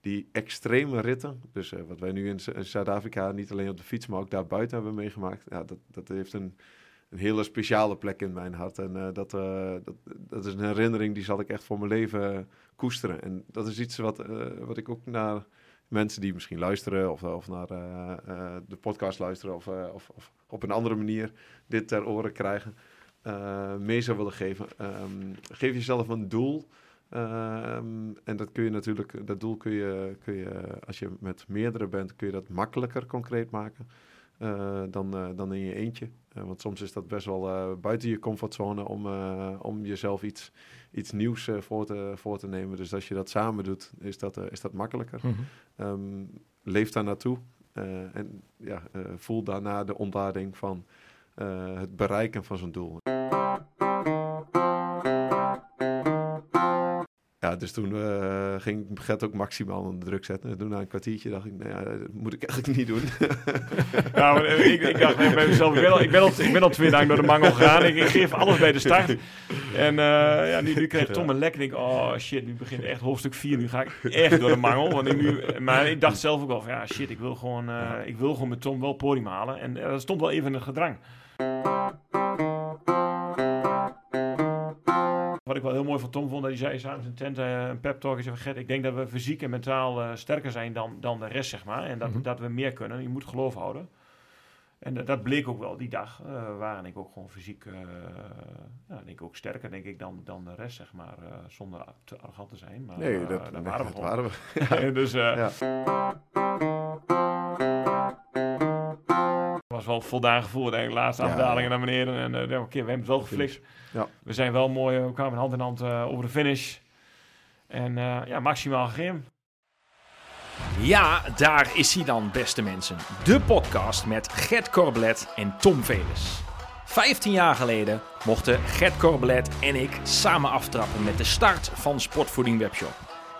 die extreme ritten, dus wat wij nu in, Zuid-Afrika niet alleen op de fiets, maar ook daar buiten hebben meegemaakt, ja, dat, dat heeft een, een hele speciale plek in mijn hart. En dat, dat, dat is een herinnering die zal ik echt voor mijn leven koesteren. En dat is iets wat, wat ik ook naar mensen die misschien luisteren of, of naar de podcast luisteren of, of, of, op een andere manier dit ter oren krijgen, mee zou willen geven. Um, geef jezelf een doel. Um, en dat kun je natuurlijk, dat doel kun je, kun je, als je met meerdere bent, kun je dat makkelijker concreet maken dan, dan in je eentje. want soms is dat best wel buiten je comfortzone om, om jezelf iets, iets nieuws voor, te, voor te nemen. Dus als je dat samen doet, is dat, is dat makkelijker. Mm -hmm. Um, leef daar naartoe en ja, voel daarna de ontlading van het bereiken van zo'n doel. Dus toen uh, ging Gert ook maximaal onder druk zetten. En toen na een kwartiertje dacht ik, nou ja, dat moet ik eigenlijk niet doen. ja, maar ik, ik dacht bij mezelf, ik ben, al, ik, ben al, ik al twee dagen door de mangel gegaan. Ik, geef alles bij de start. En uh, ja, nu, kreeg Tom een lek. En ik oh shit, nu begint echt hoofdstuk 4. Nu ga ik echt door de mangel. Want ik nu, maar ik dacht zelf ook wel van, ja shit, ik wil gewoon, uh, ik wil gewoon met Tom wel podium halen. En dat stond wel even in het gedrang. Wat ik wel heel mooi van Tom vond, dat hij zei samen zijn tent uh, een pep talk. Zei, Gert, ik denk dat we fysiek en mentaal uh, sterker zijn dan, dan de rest, zeg maar. En dat, mm -hmm. dat we meer kunnen. Je moet geloof houden. En uh, dat bleek ook wel die dag. waren ik ook gewoon fysiek, ja, denk ik ook sterker denk ik dan, dan de rest, zeg maar. zonder te arrogant te zijn. Maar nee, dat, nee, waren we dat waren we. dus ja. Was wel voldaan gevoel. Denk ik, laatste Ja, afdalingen naar beneden. En uh, oké, we hebben het wel geflikt. Ja. We zijn wel mooi, we kwamen hand in hand uh, over de finish. En uh, ja, maximaal gegeven. Ja, daar is hij dan, beste mensen. De podcast met Gert Corblet en Tom Veles. 15 jaar geleden mochten Gert Corblet en ik samen aftrappen met de start van Sportvoeding Webshop.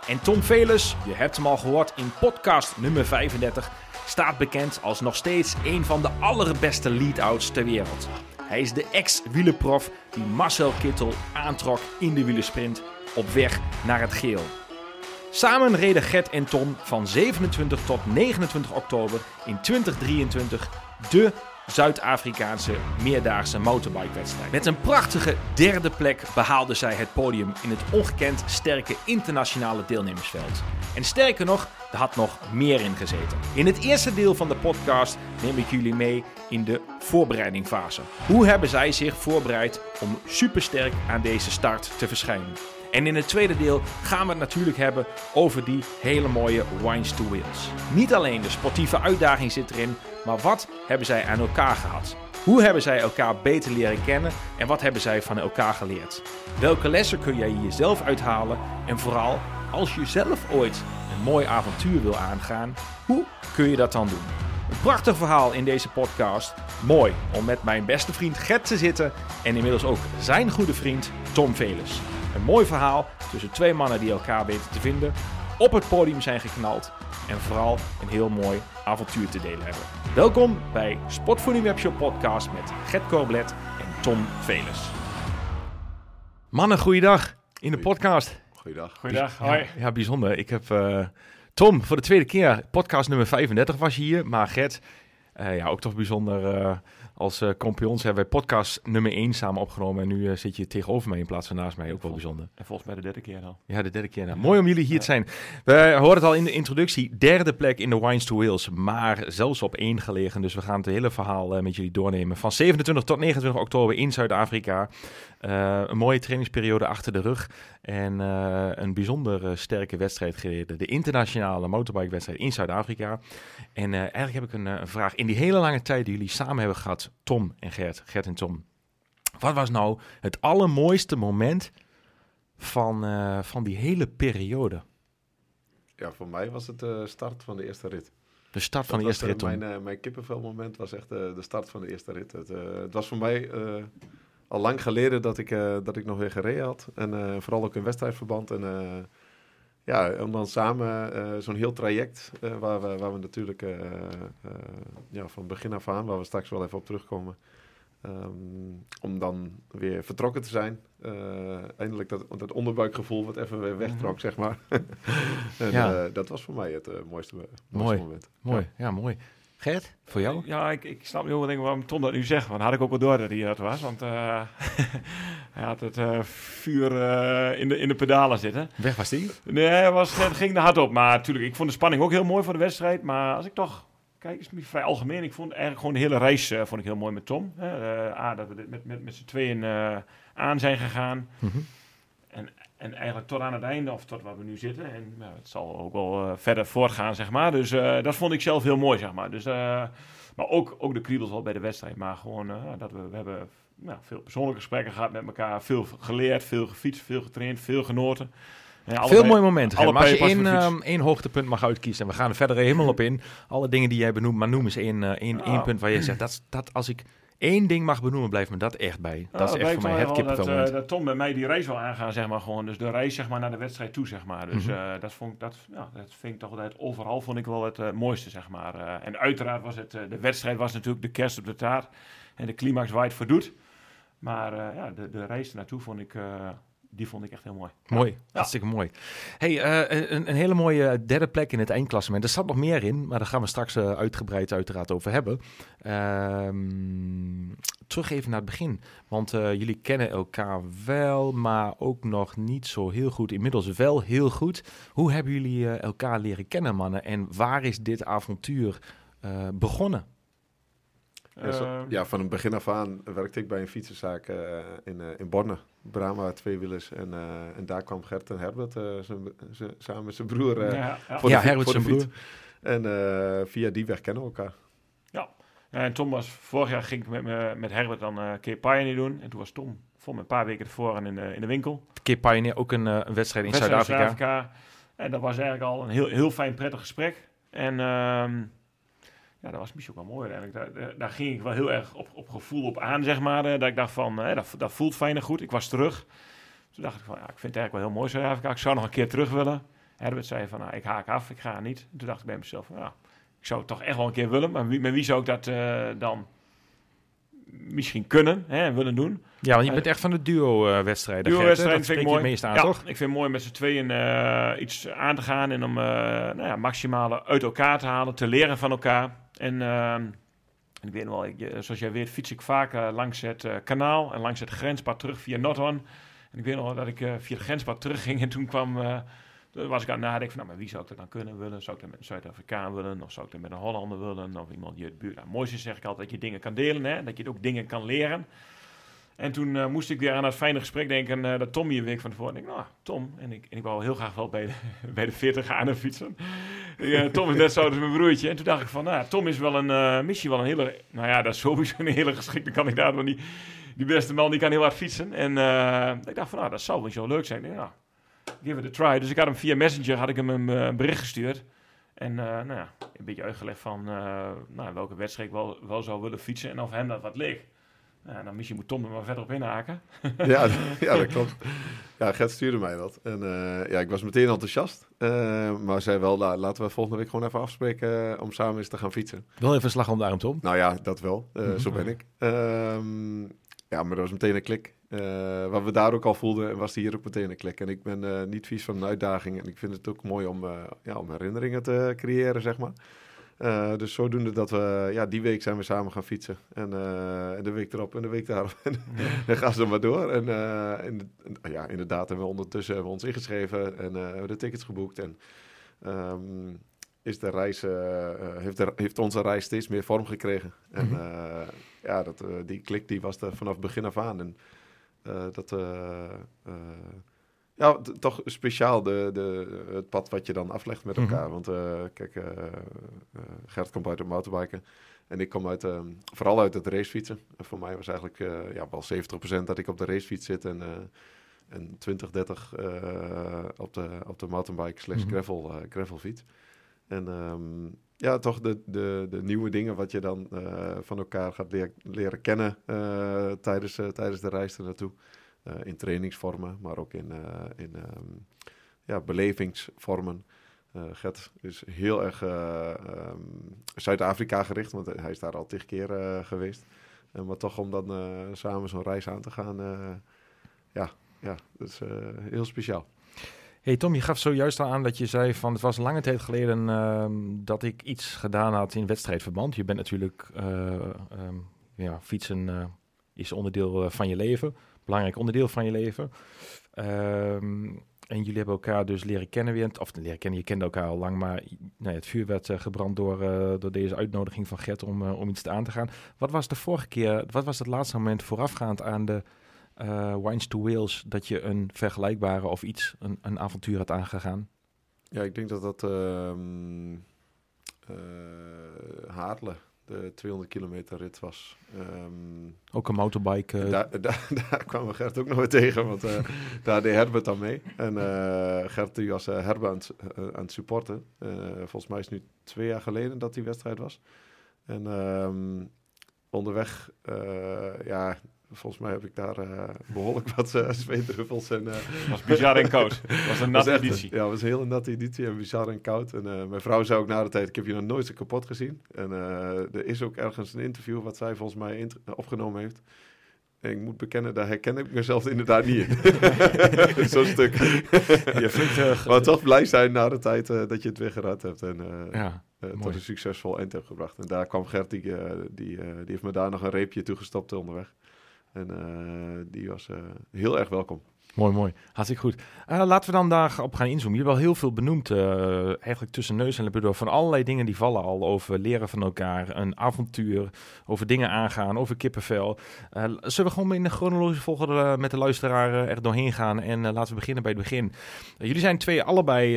En Tom Veles, je hebt hem al gehoord in podcast nummer 35, staat bekend als nog steeds een van de allerbeste lead-outs ter wereld. Hij is de ex-wielenprof die Marcel Kittel aantrok in de wielersprint op weg naar het geel. Samen reden Gert en Tom van 27 tot 29 oktober in 2023 de Zuid-Afrikaanse meerdaagse motorbikwedstrijd. Met een prachtige derde plek behaalden zij het podium in het ongekend sterke internationale deelnemersveld. En sterker nog, er had nog meer in gezeten. In het eerste deel van de podcast neem ik jullie mee in de voorbereidingfase. Hoe hebben zij zich voorbereid om supersterk aan deze start te verschijnen? En in het tweede deel gaan we het natuurlijk hebben over die hele mooie Wines to Wheels. Niet alleen de sportieve uitdaging zit erin, maar wat hebben zij aan elkaar gehad? Hoe hebben zij elkaar beter leren kennen en wat hebben zij van elkaar geleerd? Welke lessen kun jij jezelf uithalen? En vooral, als je zelf ooit een mooi avontuur wil aangaan, hoe kun je dat dan doen? Een prachtig verhaal in deze podcast. Mooi om met mijn beste vriend Gert te zitten en inmiddels ook zijn goede vriend Tom Veles. Een mooi verhaal tussen twee mannen die elkaar weten te vinden, op het podium zijn geknald en vooral een heel mooi avontuur te delen hebben. Welkom bij Sportvoeding Webshop Podcast met Gert Koblet en Tom Veles. Mannen, goeiedag in de podcast. Goeiedag. Goeiedag, Ja, hoi. ja, bijzonder. Ik heb eh, Tom voor de tweede keer, podcast nummer 35 was je hier, maar Gert, eh, ja, ook toch bijzonder. eh, als eh compagnons hebben wij podcast nummer 1 samen opgenomen en nu zit je tegenover mij in plaats van naast mij. Ook wel bijzonder. En volgens mij de derde keer al. Ja, de derde keer. Nou, mooi om jullie hier te zijn. We hoorden het al in de introductie. Derde plek in de Wines to Wales. Maar zelfs op één gelegen. Dus we gaan het hele verhaal eh, met jullie doornemen. Van 27 tot 29 oktober in Zuid-Afrika. Eh, een mooie trainingsperiode achter de rug. En eh, een bijzonder eh, sterke wedstrijd gereden. De internationale motorbike-wedstrijd in Zuid-Afrika. En eigenlijk heb ik een, een vraag. In die hele lange tijd die jullie samen hebben gehad, Tom en Gert, Gert en Tom. Wat was nou het allermooiste moment van, van die hele periode? Ja, voor mij was het de start van de eerste rit. De start van Dat de eerste was, rit. Mijn, mijn kippenvelmoment was echt de start van de eerste rit. Het, het was voor mij al lang geleden dat ik, eh, dat ik nog weer gereden had. En eh, vooral ook in wedstrijdverband. En eh, ja, om dan samen zo'n heel traject, waar, we, waar we natuurlijk ja, van begin af aan, waar we straks wel even op terugkomen, Ehm, om dan weer vertrokken te zijn. Eindelijk dat, dat onderbuikgevoel wat even weer wegtrok, mhm. zeg maar. en, ja. dat was voor mij het mooiste, mooiste moment. Mooi, ja, mooi. Gert, voor jou? Ja, ik, ik snap heel veel dingen waarom Tom dat nu zegt. Want had ik ook wel door dat hij dat was. Want uh, hij had het uh, vuur uh, in, de, in de pedalen zitten. Weg was die? Nee, was, het ging er hard op. Maar natuurlijk, ik vond de spanning ook heel mooi voor de wedstrijd. Maar als ik toch... Kijk, is het vrij algemeen. Ik vond eigenlijk gewoon de hele reis vond ik heel mooi met Tom. A, dat we dit met, met, met z'n tweeën aan zijn gegaan. Mm -hmm. En en eigenlijk tot aan het einde, of tot waar we nu zitten. En nou, het zal ook wel uh, verder voortgaan, zeg maar. Dus uh, dat vond ik zelf heel mooi, zeg maar. Dus, uh, maar ook, ook de kriebels al bij de wedstrijd. Maar gewoon dat we, we hebben nou, veel persoonlijke gesprekken gehad met elkaar. Veel geleerd, veel gefietst, veel getraind, veel genoten. Ja, veel mooie momenten. Alle als je één, um, één hoogtepunt mag uitkiezen, en we gaan er verder helemaal op in. Alle dingen die jij benoemt, maar noem eens één, één, één punt waar je zegt, dat, dat als ik één ding mag benoemen, blijft me dat echt bij. Dat is echt voor mij het kippenvel dat, uh, dat Tom met mij die race wil aangaan, zeg maar gewoon. Dus de race zeg maar naar de wedstrijd toe, zeg maar. Dus mm -hmm. dat, vond, dat, ja, dat vind ik toch altijd overal vond ik wel het uh, mooiste, zeg maar. en uiteraard was het, de wedstrijd was natuurlijk de kerst op de taart. En de climax waar het voor doet. Maar ja, de, de race naartoe vond ik die vond ik echt heel mooi. Mooi, hartstikke mooi. Hey, uh, een, een, hele mooie derde plek in het eindklassement. Er zat nog meer in, maar daar gaan we straks uh, uitgebreid uiteraard over hebben. Uh, terug even naar het begin, want uh, jullie kennen elkaar wel, maar ook nog niet zo heel goed. Inmiddels wel heel goed. Hoe hebben jullie elkaar leren kennen, mannen? En waar is dit avontuur begonnen? Uh, ja, van het begin af aan werkte ik bij een fietsenzaak uh, in, uh, in Borne, Brama Tweewielers. En, en daar kwam Gert en Herbert samen met zijn broer ja, ja. voor de, Herbert voor de fiets. En via die weg kennen we elkaar. Ja, en Tom was, vorig jaar ging ik met, met Herbert dan uh, Cape Pioneer doen. En toen was Tom voor me een paar weken tevoren in de, in de winkel. Cape Pioneer, ook een, een wedstrijd in Zuid-Afrika. en dat was eigenlijk al een heel, heel fijn, prettig gesprek. En... Ehm, ja, dat was misschien ook wel mooi eigenlijk. Daar, daar, ging ik wel heel erg op, op gevoel op aan, zeg maar. dat ik dacht van, eh, dat, dat voelt fijn en goed. Ik was terug. Toen dacht ik van, ja, ik vind het eigenlijk wel heel mooi Zuid-Afrika. Ik zou nog een keer terug willen. Herbert zei van, nou, ik haak af, ik ga niet. toen dacht ik bij mezelf van, ja, ik zou het toch echt wel een keer willen. Maar wie, met wie zou ik dat uh, dan misschien kunnen hè, en willen doen? Ja, want je bent echt van de duo-wedstrijden. Duo-wedstrijden vind ik mooi. Meest aan, ja, toch? ik vind het mooi met z'n tweeën uh, iets aan te gaan en om uh, nou ja, maximale uit elkaar te halen, te leren van elkaar. En uh, ik weet wel, ik, zoals jij weet, fiets ik vaak uh, langs het uh, kanaal en langs het grenspad terug via Nothorn. En ik weet nog dat ik via het grenspad terugging en toen kwam, was ik aan het nadenken van, nou, maar wie zou ik dat dan kunnen willen? Zou ik dat met een Zuid-Afrikaan willen? Of zou ik dat met een Hollander willen? Of iemand die het buurt... Nou, het mooiste zeg ik altijd dat je dingen kan delen, hè? dat je ook dingen kan leren. En toen uh, moest ik weer aan dat fijne gesprek denken uh, dat Tom hier een week van tevoren. En ik, nou, Tom. En ik, en ik wou heel graag wel bij de, bij de 40 aan fietsen. Tom is net zo als mijn broertje. En toen dacht ik van, nou, Tom is wel een, missie wel een hele, nou ja, dat is sowieso een hele geschikte kandidaat. Want die, die beste man, die kan heel hard fietsen. En ik dacht van, nou, dat zou wel zo leuk zijn. Ja, give it a try. Dus ik had hem via Messenger, had ik hem een bericht gestuurd. En nou ja, een beetje uitgelegd van nou, welke wedstrijd ik wel, wel zou willen fietsen en of hem dat wat leek. Ja, dan misschien moet Tom er maar verder op inhaken. ja, ja, dat klopt. Ja, Gert stuurde mij dat. En uh, ja, ik was meteen enthousiast. Uh, maar zei wel, nou, laten we volgende week gewoon even afspreken uh, om samen eens te gaan fietsen. Wel even een slag om de arm, Tom. Nou ja, dat wel. Mm Zo ben ik. Um, ja, maar dat was meteen een klik. wat we daar ook al voelden, was hier ook meteen een klik. En ik ben niet vies van een uitdaging. En ik vind het ook mooi om, ja, om herinneringen te creëren, zeg maar. Uh, dus zodoende dat we, ja, die week zijn we samen gaan fietsen. En, uh, en de week erop en de week daarop. en dan gaan ze maar door. En, uh, en, ja, inderdaad, hebben we ondertussen hebben we ons ingeschreven en hebben de tickets geboekt. En um, is de reis, heeft, de, heeft onze reis steeds meer vorm gekregen. En mm -hmm. ja, dat, die klik die was er vanaf begin af aan. En dat ja, toch speciaal de, de, het pad wat je dan aflegt met elkaar. Mhm. Want uh, kijk, uh, Gert komt uit het motorbiken. En ik kom uit, vooral uit het racefietsen. En voor mij was eigenlijk ja, wel 70% dat ik op de racefiets zit. En, en 20, 30 op, de, op de mountainbike slash mhm. gravel, gravelfiets. En um, ja, toch de, de, de nieuwe dingen wat je dan van elkaar gaat leer, leren kennen tijdens, tijdens de reis ernaartoe. Eh, in trainingsvormen, maar ook in, eh, in ehm, ja, belevingsvormen. Uh, Gert is heel erg um, Zuid-Afrika gericht, want hij is daar al tig keer geweest. Maar toch om dan samen zo'n reis aan te gaan, ja, ja, dat is heel speciaal. Hey Tom, je gaf zojuist al aan dat je zei van het was lange tijd geleden ehm, dat ik iets gedaan had in wedstrijdverband. Je bent natuurlijk, ehm, ja, fietsen is onderdeel van je leven, belangrijk onderdeel van je leven. Um, en jullie hebben elkaar dus leren kennen weer. Of leren kennen, je kende elkaar al lang, maar het vuur werd uh, gebrand door, uh, door deze uitnodiging van Gert om, uh, om iets aan te gaan. Wat was de vorige keer, wat was het laatste moment voorafgaand aan de Wines to Wales dat je een vergelijkbare of iets, een, een avontuur had aangegaan? Ja, ik denk dat dat Haarle de 200 kilometer rit was. Um, ook een motorbike. Uh... Daar, daar, daar kwam we Gert ook nog weer tegen, want uh, daar deed Herbert dan mee. En uh, Gert die was Herbert aan, het, aan het supporten. volgens mij is het nu twee jaar geleden dat die wedstrijd was. En um, onderweg, ja, Volgens mij heb ik daar uh, behoorlijk wat uh, zweetdruppels en... Uh, was bizar en koud. was een natte editie. Ja, het was een hele natte editie en bizar en koud. En mijn vrouw zei ook na de tijd, ik heb je nog nooit zo kapot gezien. En er is ook ergens een interview wat zij volgens mij opgenomen heeft. En ik moet bekennen, daar herken ik mezelf inderdaad niet in. Zo'n stuk. je vindt, maar toch blij zijn na de tijd dat je het weer gered hebt. En ja, tot een succesvol eind hebt gebracht. En daar kwam Gert, die, die, die heeft me daar nog een reepje toegestopt onderweg. En uh, die was uh, heel erg welkom. Mooi, mooi. Hartstikke goed. Uh, laten we dan daarop gaan inzoomen. Je hebt wel heel veel benoemd, uh, eigenlijk tussen neus en lippen van allerlei dingen die vallen al over leren van elkaar, een avontuur, over dingen aangaan, over kippenvel. Uh, zullen we gewoon in de chronologische volgorde met de luisteraar er doorheen gaan en laten we beginnen bij het begin. jullie zijn twee allebei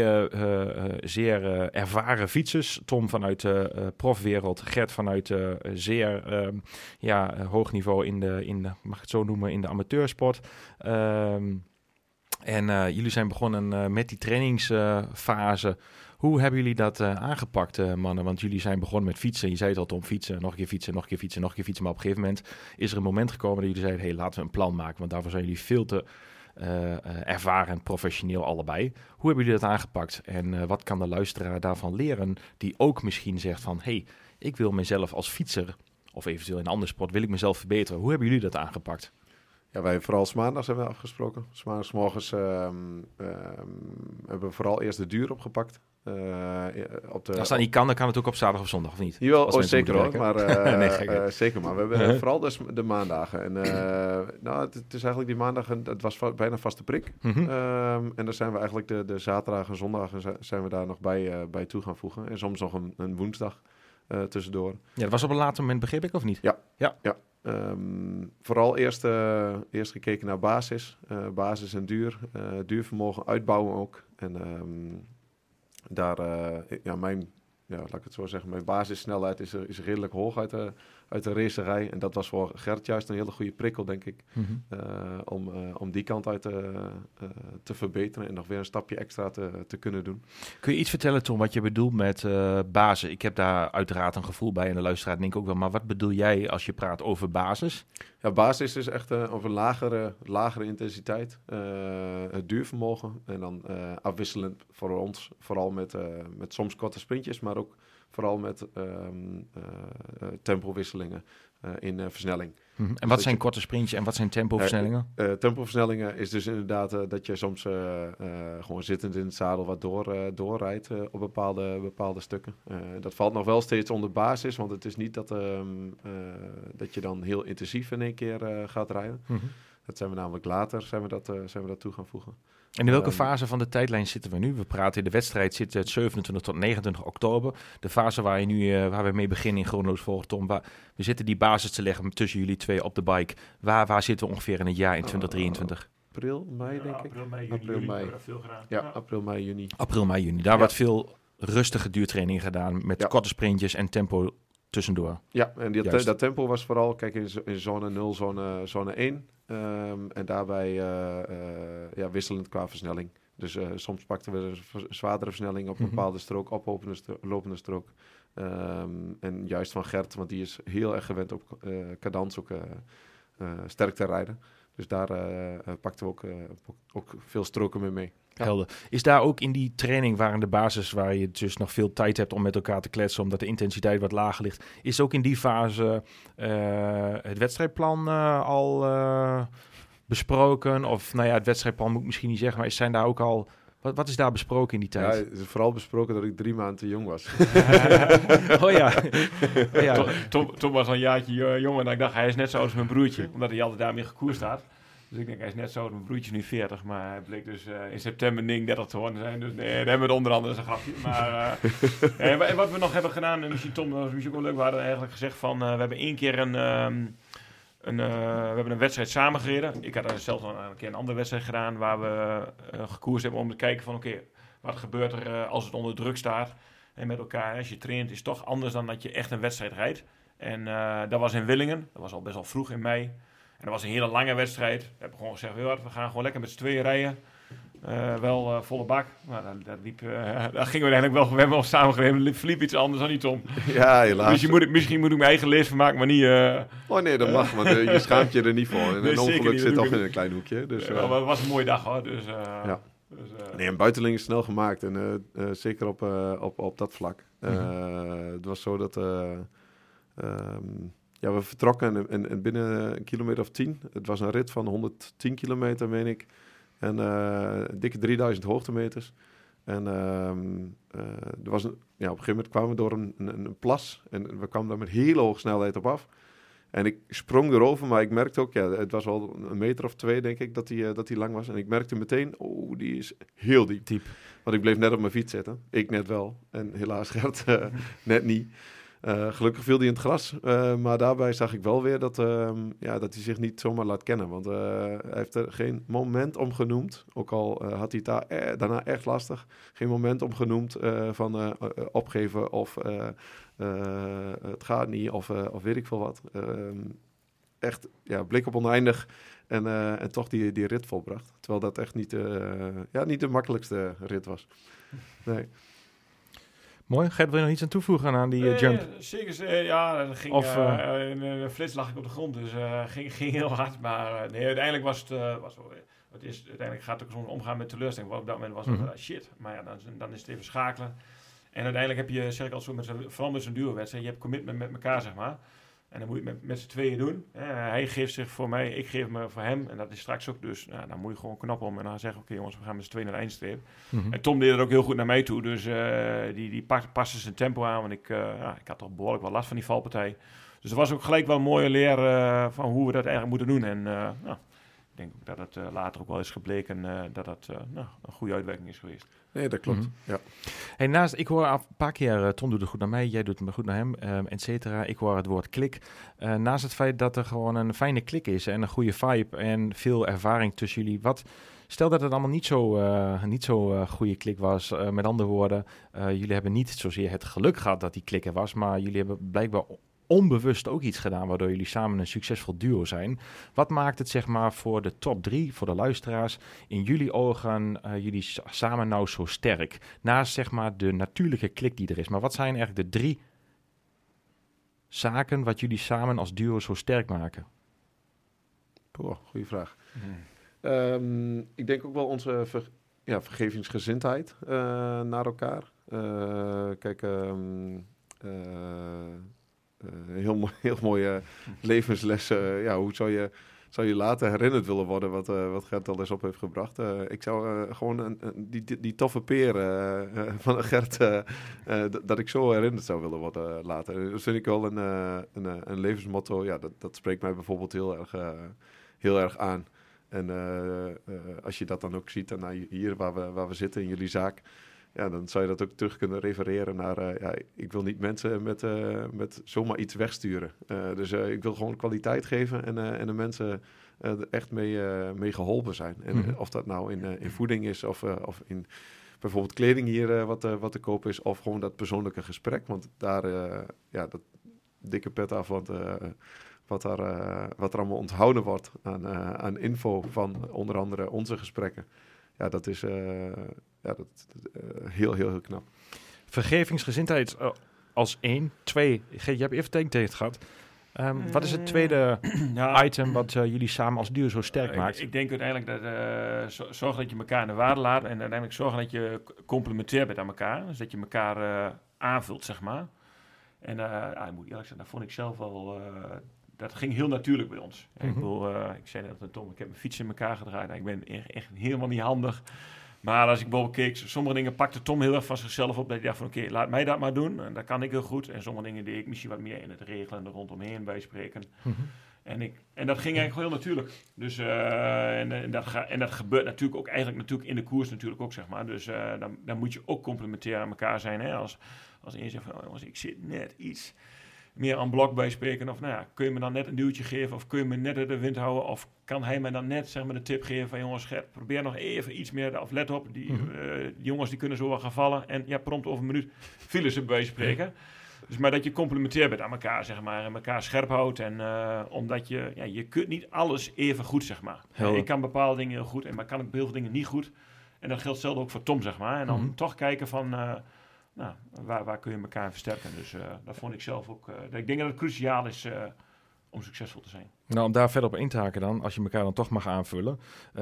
zeer ervaren fietsers. Tom vanuit de profwereld, Gert vanuit zeer ehm, ja, hoog niveau in de, in de, mag ik het zo noemen, in de amateursport. Ehm, en uh, jullie zijn begonnen uh, met die trainingsfase. Hoe hebben jullie dat uh, aangepakt, mannen? Want jullie zijn begonnen met fietsen. Je zei het al om fietsen, nog een keer fietsen, nog een keer fietsen, nog een keer fietsen. Maar op een gegeven moment is er een moment gekomen dat jullie zeiden... hey, laten we een plan maken, want daarvoor zijn jullie veel te ervaren en professioneel allebei. Hoe hebben jullie dat aangepakt? En wat kan de luisteraar daarvan leren die ook misschien zegt van... hey, ik wil mezelf als fietser, of eventueel in een andere sport, wil ik mezelf verbeteren. Hoe hebben jullie dat aangepakt? Ja, wij vooral maandags hebben we afgesproken. Maandags morgens um, hebben we vooral eerst de duur opgepakt. Uh, op de, Als dat niet kan, dan kan het ook op zaterdag of zondag, of niet? Jawel, oh, zeker hoor. Maar, uh, nee, uh, zeker maar. We hebben vooral dus de maandagen. En nou, het, het, is eigenlijk die maandag, het was va bijna vaste prik. -huh. um, en dan zijn we eigenlijk de, de zaterdag en zondag zijn we daar nog bij, bij toe gaan voegen. En soms nog een, een woensdag tussendoor. Ja, dat was op een later moment, begreep ik, of niet? Ja, ja. ja. Um, vooral eerst, uh, eerst gekeken naar basis, uh, basis en duur, uh, duurvermogen uitbouwen ook. En um, daar, ja, mijn ja, laat ik het zo zeggen, mijn basissnelheid is, is redelijk hoog uit de, uit de racerij. En dat was voor Gert juist een hele goede prikkel, denk ik. Mm -hmm. om, uh, om die kant uit te, uh, te verbeteren en nog weer een stapje extra te, te kunnen doen. Kun je iets vertellen, Tom, wat je bedoelt met basis? Ik heb daar uiteraard een gevoel bij en de luisteraar denk ik ook wel. Maar wat bedoel jij als je praat over basis? Ja, basis is echt over lagere, lagere intensiteit, het duurvermogen. En dan afwisselend voor ons, vooral met, met soms korte sprintjes, maar ook vooral met um, tempowisselingen uh, in versnelling. Mm -hmm. En wat zijn korte sprintjes en wat zijn tempoversnellingen? tempoversnellingen is dus inderdaad dat je soms gewoon zittend in het zadel wat door, doorrijdt op bepaalde, bepaalde stukken. dat valt nog wel steeds onder basis, want het is niet dat, um, dat je dan heel intensief in één keer gaat rijden. Mm -hmm. Dat zijn we namelijk later zijn we dat, zijn we dat toe gaan voegen. En in welke ehm, fase van de tijdlijn zitten we nu? We praten in de wedstrijd zitten het 27 tot 29 oktober. De fase waar, je nu, uh, waar we mee beginnen in chronologisch volgorde, Waar, we zitten die basis te leggen tussen jullie twee op de bike. Waar, waar zitten we ongeveer in het jaar in 2023? april, mei denk ik. April, mei, juni. April, mei. Veel gedaan. Ja, april, mei, juni. April, mei, juni. Daar ja. wordt veel rustige duurtraining gedaan met ja. korte sprintjes en tempo tussendoor. Ja, en die, dat tempo was vooral, kijk, in, in zone 0, zone, zone 1. Um, en daarbij uh, uh, ja, wisselend qua versnelling. Dus uh, soms pakten we een zwaardere versnelling op een mhm. bepaalde strook, oplopende lopende strook. Um, en juist van Gert, want die is heel erg gewend op cadans ook sterk te rijden. Dus daar pakten we ook, ook veel stroken mee mee. Helder. Is daar ook in die training waar in de basis, waar je dus nog veel tijd hebt om met elkaar te kletsen, omdat de intensiteit wat lager ligt, is ook in die fase het wedstrijdplan al besproken? Of nou ja, het wedstrijdplan moet ik misschien niet zeggen, maar zijn daar ook al wat, wat is daar besproken in die tijd? Ja, het is vooral besproken dat ik drie maanden te jong was. oh ja. oh, ja. Tom, Tom, was al een jaartje eh, jonger en ik dacht, hij is net zo als mijn broertje. Omdat hij altijd daarmee gekoerst staat. Dus ik denk, hij is net zo mijn broertje nu 40. Maar hij bleek dus uh, in september 39 te worden zijn. Dus nee, daar hebben we het onder andere een grapje. Maar uh, en wat we nog hebben gedaan, en misschien Tom, dat was misschien wel leuk. We hadden eigenlijk gezegd van, we hebben één keer een... Um, een, we hebben een wedstrijd samengereden. Ik had zelf al een keer een andere wedstrijd gedaan waar we gekoerst hebben om te kijken van oké, wat gebeurt er als het onder druk staat. En met elkaar, als je traint, is toch anders dan dat je echt een wedstrijd rijdt. En dat was in Willingen, dat was al best wel vroeg in mei. Dat was een hele lange wedstrijd. We hebben gewoon gezegd, we gaan gewoon lekker met z'n tweeën rijden. Uh, wel uh, volle bak. Maar dat, dat liep, uh, daar gingen we eigenlijk wel. We hebben al samengegeven. verliep iets anders dan niet, Tom. Ja, helaas. Misschien moet ik, misschien moet ik mijn eigen lees van maken, maar niet... oh nee, dat mag. Want je schaamt je er niet voor. En een ongeluk zit toch in een klein hoekje. Dus, het was een mooie dag, hoor. Dus, ja. Dus, nee, een buitenling is snel gemaakt. En zeker op, op, op dat vlak. Mm -hmm. Het was zo dat... Um, ja, we vertrokken en, en, binnen een kilometer of tien. Het was een rit van 110 kilometer, meen ik. En uh, dikke 3000 hoogtemeters. En ehm, eh, er was een, ja, op een gegeven moment kwamen we door een, een, een, plas. En we kwamen daar met hele hoge snelheid op af. En ik sprong erover, maar ik merkte ook, ja, het was wel een meter of twee, denk ik, dat die, uh, dat die lang was. En ik merkte meteen, oh, die is heel diep. diep. Want ik bleef net op mijn fiets zitten. Ik net wel. En helaas Gert net niet. Uh, gelukkig viel hij in het gras. Uh, maar daarbij zag ik wel weer dat, uh, ja, dat hij zich niet zomaar laat kennen. Want eh, hij heeft er geen moment om genoemd. Ook al had hij het daar daarna echt lastig. Geen moment om genoemd van opgeven of het gaat niet of, of weet ik veel wat. Ehm, echt ja, blik op oneindig en, en toch die, die rit volbracht. Terwijl dat echt niet, ja, niet de makkelijkste rit was. Nee. Mooi. Gert, wil je nog iets aan toevoegen aan die uh, jump? Zeker. ja, dat ging, of, uh, in een flits lag ik op de grond, dus ging, ging heel hard. Maar nee, uiteindelijk was het... was, het is, uiteindelijk gaat het ook omgaan met teleurstelling. Op dat moment was het mm -hmm. shit. Maar ja, dan, dan is het even schakelen. En uiteindelijk heb je, zeg ik al zo, met vooral met zo'n duo-wedstrijd, je hebt commitment met elkaar, zeg maar. En dan moet je het met, met z'n tweeën doen. hij geeft zich voor mij, ik geef me voor hem. En dat is straks ook dus. Nou, dan moet je gewoon knap om en dan zeggen: Oké, jongens, we gaan met z'n tweeën naar de eindstreep. Mhm. En Tom deed het ook heel goed naar mij toe. Dus uh, die, die paste zijn tempo aan. Want ik, uh, ja, ik had toch behoorlijk wel last van die valpartij. Dus er was ook gelijk wel een mooie leer van hoe we dat eigenlijk moeten doen. En nou, ik denk ook dat het later ook wel is gebleken dat dat nou, een goede uitwerking is geweest. Nee, dat klopt. Mhm. Ja. Hey, naast, ik hoor een paar keer, uh, Ton doet het goed naar mij, jij doet het goed naar hem, um, et cetera. Ik hoor het woord klik. Uh, naast het feit dat er gewoon een fijne klik is en een goede vibe en veel ervaring tussen jullie. Wat, stel dat het allemaal niet zo, uh, niet zo goede klik was. met andere woorden, jullie hebben niet zozeer het geluk gehad dat die klik er was, maar jullie hebben blijkbaar onbewust ook iets gedaan waardoor jullie samen een succesvol duo zijn. Wat maakt het zeg maar voor de top drie, voor de luisteraars, in jullie ogen uh, jullie samen nou zo sterk? Naast zeg maar de natuurlijke klik die er is. Maar wat zijn eigenlijk de drie zaken wat jullie samen als duo zo sterk maken? Goede vraag. Hmm. Um, ik denk ook wel onze ver, ja, vergevingsgezindheid uh, naar elkaar. Uh, kijk, um, uh, heel, mooi, heel mooie levenslessen. ja, hoe zou je, zou je later herinnerd willen worden wat, uh, wat Gert al eens op heeft gebracht? Ik zou gewoon die, die, toffe peer van Gert, dat ik zo herinnerd zou willen worden later. Dat vind ik wel een, een, een levensmotto. Ja, dat, dat spreekt mij bijvoorbeeld heel erg, heel erg aan. En als je dat dan ook ziet, en hier waar we, waar we zitten in jullie zaak ja, dan zou je dat ook terug kunnen refereren naar, uh, ja, ik wil niet mensen met, uh, met zomaar iets wegsturen. Uh, dus ik wil gewoon kwaliteit geven en, en de mensen er echt mee, mee geholpen zijn. En mm -hmm. of dat nou in, in voeding is of, of in bijvoorbeeld kleding hier wat, wat te koop is, of gewoon dat persoonlijke gesprek. Want daar, ja, dat dikke pet af, want wat, daar, wat er allemaal onthouden wordt aan, aan info van onder andere onze gesprekken ja, dat is uh, ja, dat, uh, heel, heel, heel knap. Vergevingsgezindheid uh, als één. Twee, je hebt even denktijd gehad. Ehm, wat is het tweede Ja, item wat eh, jullie samen als duo zo sterk maakt? ik denk uiteindelijk dat eh, zo- zorg dat je elkaar in de waarde laat en uiteindelijk zorgen dat je complementair bent aan elkaar. Dus dat je elkaar eh, aanvult, zeg maar. En eh, ja, ik moet eerlijk zeggen, dat vond ik zelf wel. Dat ging heel natuurlijk bij ons. Ik, Mhm. bedoel, eh, ik zei net aan Tom, ik heb mijn fiets in elkaar gedraaid. Nou, ik ben echt, echt helemaal niet handig. Maar als ik bijvoorbeeld keek, sommige dingen pakte Tom heel erg van zichzelf op. Dat hij dacht van, oké, laat mij dat maar doen. En dat kan ik heel goed. En sommige dingen deed ik misschien wat meer in het regelen en er rondomheen bijspreken. Mhm. En, ik, en dat ging eigenlijk heel natuurlijk. Dus, eh, en, en, dat ga, en dat gebeurt natuurlijk ook eigenlijk natuurlijk in de koers natuurlijk ook, zeg maar. Dus eh, dan, dan moet je ook complementair aan elkaar zijn. Hè? Als, als zegt van, oh, jongens, ik zit net iets meer aan blok bijspreken. Of nou ja, kun je me dan net een duwtje geven? Of kun je me net uit de wind houden? Of kan hij me dan net zeg maar, de tip geven van, jongens, Gert, probeer nog even iets meer. Of let op, die, Mhm. eh, die jongens die kunnen zo wel gaan vallen. En ja, prompt over een minuut vielen ze bij spreken. Dus maar dat je complementair bent aan elkaar, zeg maar. En elkaar scherp houdt. En eh, omdat je, ja, je kunt niet alles even goed, zeg maar. Helder. Ik kan bepaalde dingen heel goed, en maar kan ik heel veel dingen niet goed. En dat geldt zelden ook voor Tom, zeg maar. En dan Mhm. toch kijken van, eh, nou, waar, waar kun je elkaar versterken. Dus eh, dat vond ik zelf ook, eh, ik denk dat het cruciaal is eh, om succesvol te zijn. Nou, om daar verder op in te haken dan, als je elkaar dan toch mag aanvullen.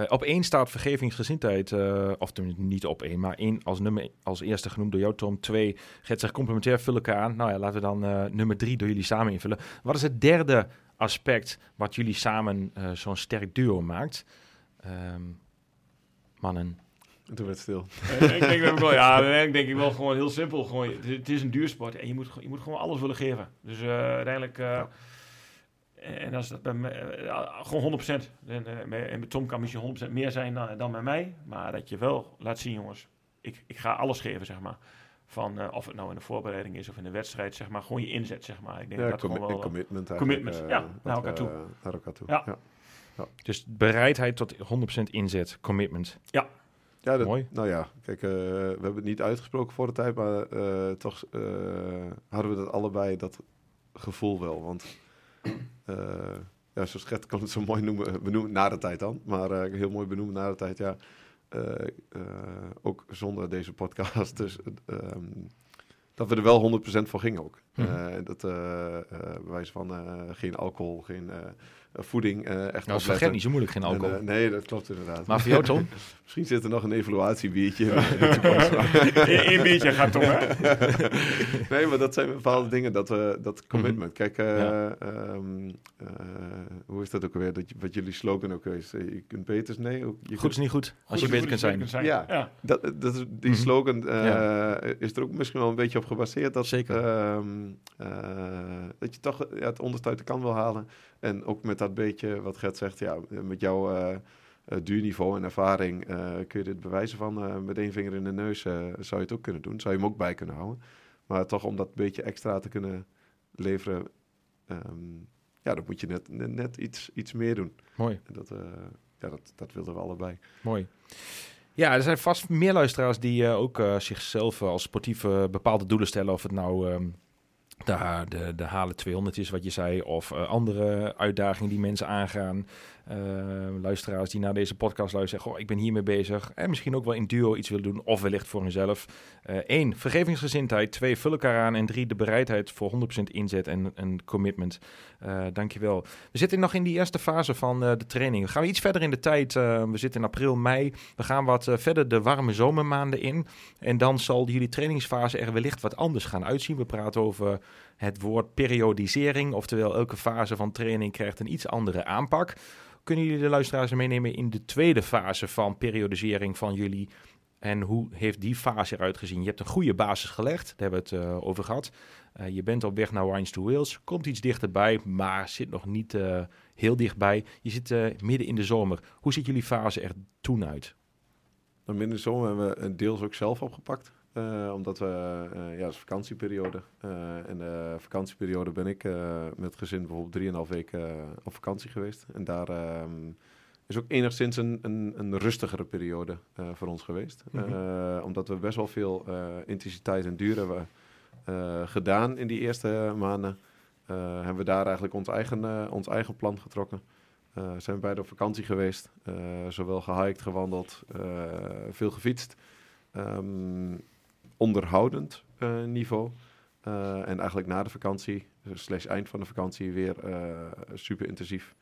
Op één staat vergevingsgezindheid, of niet op één, maar één als nummer als eerste genoemd door jou, Tom. Twee, Gert zegt complementair, vullen elkaar aan. Nou ja, laten we dan nummer drie door jullie samen invullen. Wat is het derde aspect wat jullie samen zo'n sterk duo maakt? Ehm, mannen. En toen werd het stil. Eh, ik denk dat ik wel, ja, uiteindelijk denk ik wel gewoon heel simpel. Gewoon, het, het is een duursport en je moet, gewoon- je moet gewoon alles willen geven. Dus eh, uiteindelijk, eh, en als dat bij mij, eh, gewoon 100%. En, eh, met- en met Tom kan misschien 100% meer zijn dan, dan met mij. Maar dat je wel laat zien, jongens, ik, ik ga alles geven, zeg maar. Van, eh, of het nou in de voorbereiding is of in de wedstrijd, zeg maar. Gewoon je inzet, zeg maar. Ik denk Ja, dat gewoon wel... commitment eigenlijk. commitment, ja, naar elkaar toe. naar elkaar toe. Ja. ja. Dus bereidheid tot 100% inzet, commitment. Ja, dat, Mooi. Nou ja, kijk, eh, we hebben het niet uitgesproken voor de tijd, maar eh, toch eh, hadden we dat allebei, dat gevoel wel. Want eh, ja, zoals Gert kan het zo mooi noemen, benoemen na de tijd dan, maar heel mooi benoemen na de tijd, ja. ook zonder deze podcast, dus ehm, dat we er wel 100% voor gingen ook. Mhm. Dat wijze van geen alcohol, geen voeding, eh echt Nou, dat is voor opletten. Niet zo moeilijk, geen En, alcohol. eh, nee, dat klopt inderdaad. maar voor jou, Tom? Misschien zit er nog een evaluatiebiertje in. Eén biertje gaat Tom, hè? nee, maar dat zijn bepaalde dingen, dat, we dat commitment. Kijk, eh, Ja. ehm, eh, hoe is dat ook alweer? Dat, je- wat jullie slogan ook is, eh, je kunt beters, nee? ook- Je Goed is niet goed, als je beter kunt zijn. beter Ja. ja. Dat, dat is, die Mhm. slogan eh, Ja. is er ook misschien wel een beetje op gebaseerd. Dat, Zeker. ehm, eh, dat je toch ja, het onderste uit de kan wil halen. En ook met dat beetje, wat Gert zegt, ja, met jouw eh, eh, duurniveau en ervaring eh, kun je dit bewijzen van. met één vinger in de neus zou je het ook kunnen doen. Zou je hem ook bij kunnen houden. Maar toch om dat beetje extra te kunnen leveren, ehm, ja, dan moet je net, net, net iets, iets meer doen. Mooi. En dat, ja, dat, dat wilden we allebei. Mooi. Ja, er zijn vast meer luisteraars die ook zichzelf als sportief bepaalde doelen stellen. Of het nou ehm, de, de, halen 200 is wat je zei. Of eh, andere uitdagingen die mensen aangaan. Eh, luisteraars die naar deze podcast luisteren. Goh, ik ben hiermee bezig. En misschien ook wel in duo iets willen doen. Of wellicht voor hunzelf. Eén, vergevingsgezindheid. Twee, vul elkaar aan. En drie, de bereidheid voor 100% inzet en, en commitment. Eh dankjewel. We zitten nog in die eerste fase van eh, de training. We gaan iets verder in de tijd. Eh, we zitten in april, mei. We gaan wat eh, verder de warme zomermaanden in. En dan zal jullie trainingsfase er wellicht wat anders gaan uitzien. We praten over het woord periodisering. Oftewel, elke fase van training krijgt een iets andere aanpak. Kunnen jullie de luisteraars meenemen in de tweede fase van periodisering van jullie? En hoe heeft die fase eruit gezien? Je hebt een goede basis gelegd, daar hebben we het eh, over gehad. Eh, je bent op weg naar Wines to Wales, komt iets dichterbij, maar zit nog niet eh, heel dichtbij. Je zit midden in de zomer. Hoe ziet jullie fase er toen uit? Dan binnen de zomer hebben we deels ook zelf opgepakt. Eh, omdat we, eh, ja, dat is vakantieperiode. Eh en de vakantieperiode ben ik met het gezin bijvoorbeeld drieënhalf weken op vakantie geweest. En daar ehm, is ook enigszins een, een, een rustigere periode voor ons geweest. Mhm. Omdat we best wel veel intensiteit en duur hebben gedaan in die eerste maanden. hebben we daar eigenlijk ons eigen, ons eigen plan getrokken. Zijn we beide op vakantie geweest. zowel gehiked, gewandeld, veel gefietst. Ehm, onderhoudend eh, niveau. en eigenlijk na de vakantie, slash eind van de vakantie, weer super intensief.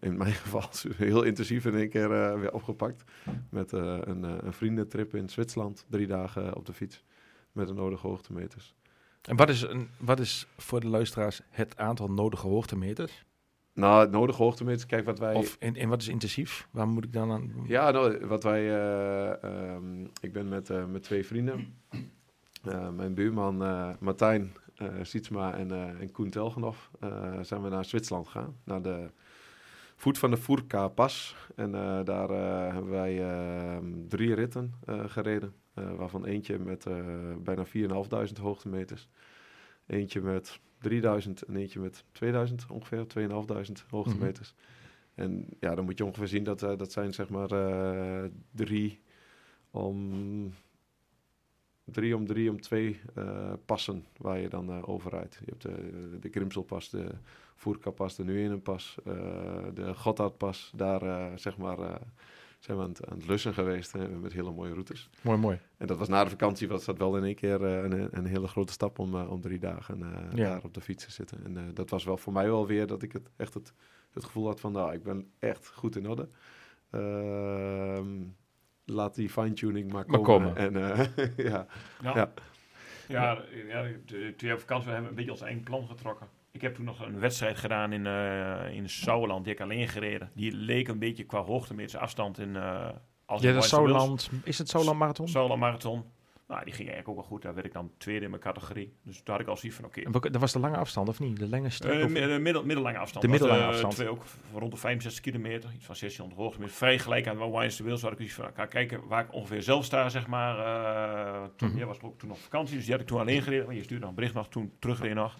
in mijn geval heel intensief in één keer weer opgepakt. Met een, een vriendentrip in Zwitserland. Drie dagen op de fiets. Met de nodige hoogtemeters. En wat is, een, wat is voor de luisteraars het aantal nodige hoogtemeters? Nou, het nodige hoogtemeters, kijk wat wij... Of, en, en wat is intensief? Waar moet ik dan aan... Ja, nou, wat wij... Uh, um, ik ben met, uh, met twee vrienden. Uh, mijn buurman Martijn Sietsma en, en Koen Telgenhoff zijn we naar Zwitserland gegaan. Naar de voet van de Furka Pas. En daar hebben wij ehm, drie ritten gereden. waarvan eentje met bijna 4.500 hoogtemeters. Eentje met 3000 en eentje met 2000 ongeveer, 2500 hoogtemeters. Mm En ja, dan moet je ongeveer zien dat uh, dat zijn zeg maar uh, drie om drie om drie om twee uh, passen waar je dan overrijdt. Je hebt de, de Grimselpas, de Voerkapas, de Nuenenpas, de Gotthardpas. Daar zeg maar zijn we aan het, aan het lussen geweest hè, met hele mooie routes. Mooi, mooi. En dat was na de vakantie, was dat wel in één keer uh, een, een, hele grote stap om, uh, om drie dagen uh, ja. daar op de fiets te zitten. En dat was wel voor mij wel weer dat ik het echt het, het gevoel had van, nou, ik ben echt goed in orde. Ehm, laat die fine-tuning maar komen. En, ja. Ja. ja. Ja, ja, toen op vakantie we hebben een beetje ons eigen plan getrokken. Ik heb toen nog een wedstrijd gedaan in, uh, in Sauerland. Die heb ik alleen gereden. Die leek een beetje qua hoogte met zijn afstand in... Uh, als ja, de Sauerland. Is het Sauerland Marathon? Sauerland Marathon. Nou, die ging eigenlijk ook wel goed. Daar werd ik dan tweede in mijn categorie. Dus daar had ik al zoiets van, oké. Okay. Dat was de lange afstand, of niet? De lange uh, de middel, middellange afstand. De middellange afstand. Twee ook rond de 65 kilometer. Iets van 1600 hoogte. Vrij gelijk aan Wines de Wils. Had ik iets van, ga kijken waar ik ongeveer zelf sta, zeg maar. Uh, toen, mm -hmm. was ook toen nog vakantie. Dus die had ik toen alleen gereden. Maar je stuurde dan bericht nog, toen terugreed nog.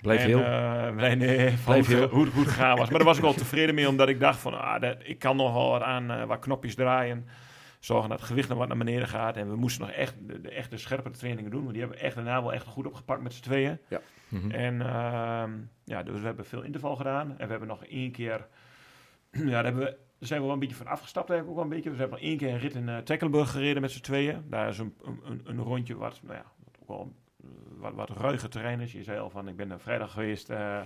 Blijf heel. Uh, nee, nee, Blijf heel. Hoe, hoe het gegaan was. Maar daar was ik wel tevreden mee, omdat ik dacht van, ah, dat, ik kan nog wel wat aan, uh, wat knopjes draaien. Zorgen dat het gewicht nog wat naar beneden gaat. En we moesten nog echt de, de echte scherpe trainingen doen. Want die hebben we echt daarna wel echt goed opgepakt met z'n tweeën. Ja. Mm -hmm. En uh, ja, dus we hebben veel interval gedaan. En we hebben nog één keer, ja, daar hebben we daar zijn we wel een beetje van afgestapt eigenlijk ook wel een beetje. We hebben nog één keer een rit in uh, Tecklenburg gereden met z'n tweeën. Daar is een, een, een rondje wat, nou ja, wat ook wel wat, wat ruiger terrein is. Je zei al van, ik ben er vrijdag geweest. Uh,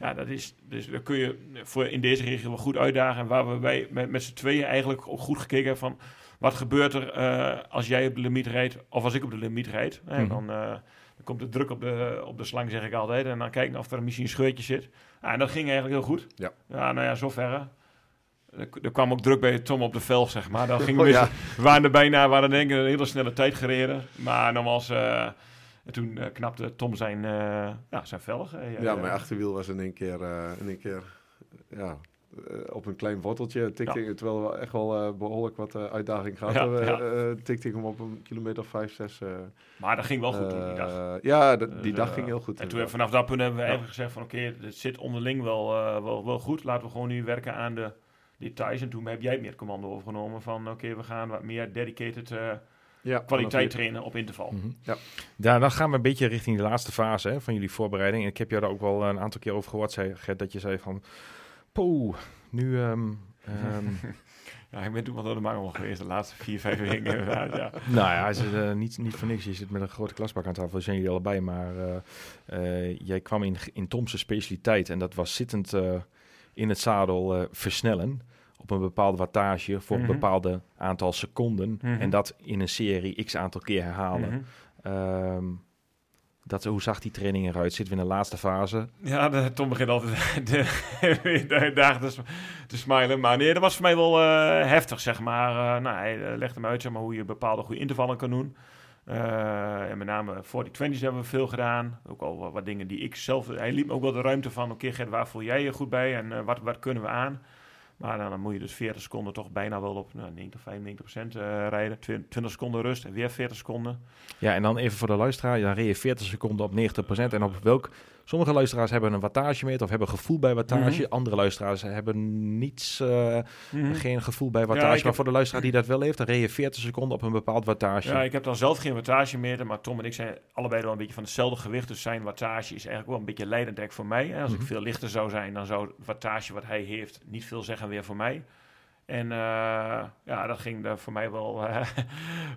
ja, dat is, dus daar kun je voor in deze regio wel goed uitdagen. En waar we bij, met, met z'n tweeën eigenlijk ook goed gekeken hebben van... Wat gebeurt er uh, als jij op de limiet rijdt of als ik op de limiet rijd? En mm dan, uh, dan komt de druk op de, op de slang, zeg ik altijd. En dan kijken of er misschien een scheurtje zit. Ja, en dat ging eigenlijk heel goed. Ja, ja nou ja, zover. Er kwam ook druk bij Tom op de velg, zeg maar. Dan ging oh, ja. We waren er bijna, we hadden denk ik een hele snelle tijd gereden. Maar nogmaals... En toen uh, knapte Tom zijn, uh, ja, zijn velg. Uh, ja, mijn achterwiel was in één keer, in één keer ja, op een klein worteltje. Tikte, ja. Terwijl we echt wel behoorlijk wat uitdaging gehad hebben. Ja. tikte ik hem op een kilometer of vijf, zes. maar dat ging wel goed toen, die dag. Ja, die dus, dag ging heel goed. En toen, vanaf dat punt hebben we eigenlijk gezegd van... oké, okay, het zit onderling wel, wel, wel goed. Laten we gewoon nu werken aan de details. En toen heb jij meer commando overgenomen van... oké, okay, we gaan wat meer dedicated ja, kwaliteit trainen op interval. Mm -hmm. ja. ja, dan gaan we een beetje richting de laatste fase hè, van jullie voorbereiding. En ik heb jou daar ook wel een aantal keer over gehoord, zei, Gert, dat je zei van... Poeh, nu... Um, um, ja, ik ben toen wel door de mangel geweest de laatste vier, vijf weken. ja. Nou ja, is, uh, niet, niet voor niks. Je zit met een grote klasbak aan tafel, zijn jullie allebei. Maar uh, uh, jij kwam in, in Tom's specialiteit en dat was zittend in het zadel versnellen op een bepaalde wattage voor een bepaalde aantal seconden. Mm -hmm. En dat in een serie x aantal keer herhalen. Mm -hmm. um, dat, hoe zag die training eruit? Zitten we in de laatste fase? Ja, de, Tom begint altijd de, de dagen te, te smilen. Maar nee, dat was voor mij wel uh, heftig, zeg maar. Uh, nou, hij legde me uit zeg maar, hoe je bepaalde goede intervallen kan doen. Uh, en met name voor die 20's hebben we veel gedaan. Ook al wat, wat, dingen die ik zelf... Hij liep me ook wel de ruimte van... Oké, okay, waar voel jij je goed bij? En wat, wat kunnen we aan? Maar dan, dan, moet je dus 40 seconden toch bijna wel op nou, 90, 95 procent uh, rijden. 20 seconden rust en weer 40 seconden. Ja, en dan even voor de luisteraar. Dan reed je 40 seconden op 90 procent. En op welk Sommige luisteraars hebben een wattagemeter of hebben gevoel bij wattage. Mhm. Andere luisteraars hebben niets, uh, mm geen gevoel bij wattage. Ja, maar voor de luisteraar die dat wel heeft, dan je 40 seconden op een bepaald wattage. Ja, ik heb dan zelf geen wattagemeter, maar Tom en ik zijn allebei wel een beetje van hetzelfde gewicht. Dus zijn wattage is eigenlijk wel een beetje leidend denk voor mij. Als ik mhm. veel lichter zou zijn, dan zou het wattage wat hij heeft niet veel zeggen weer voor mij. En uh, ja, dat ging er voor mij wel uh,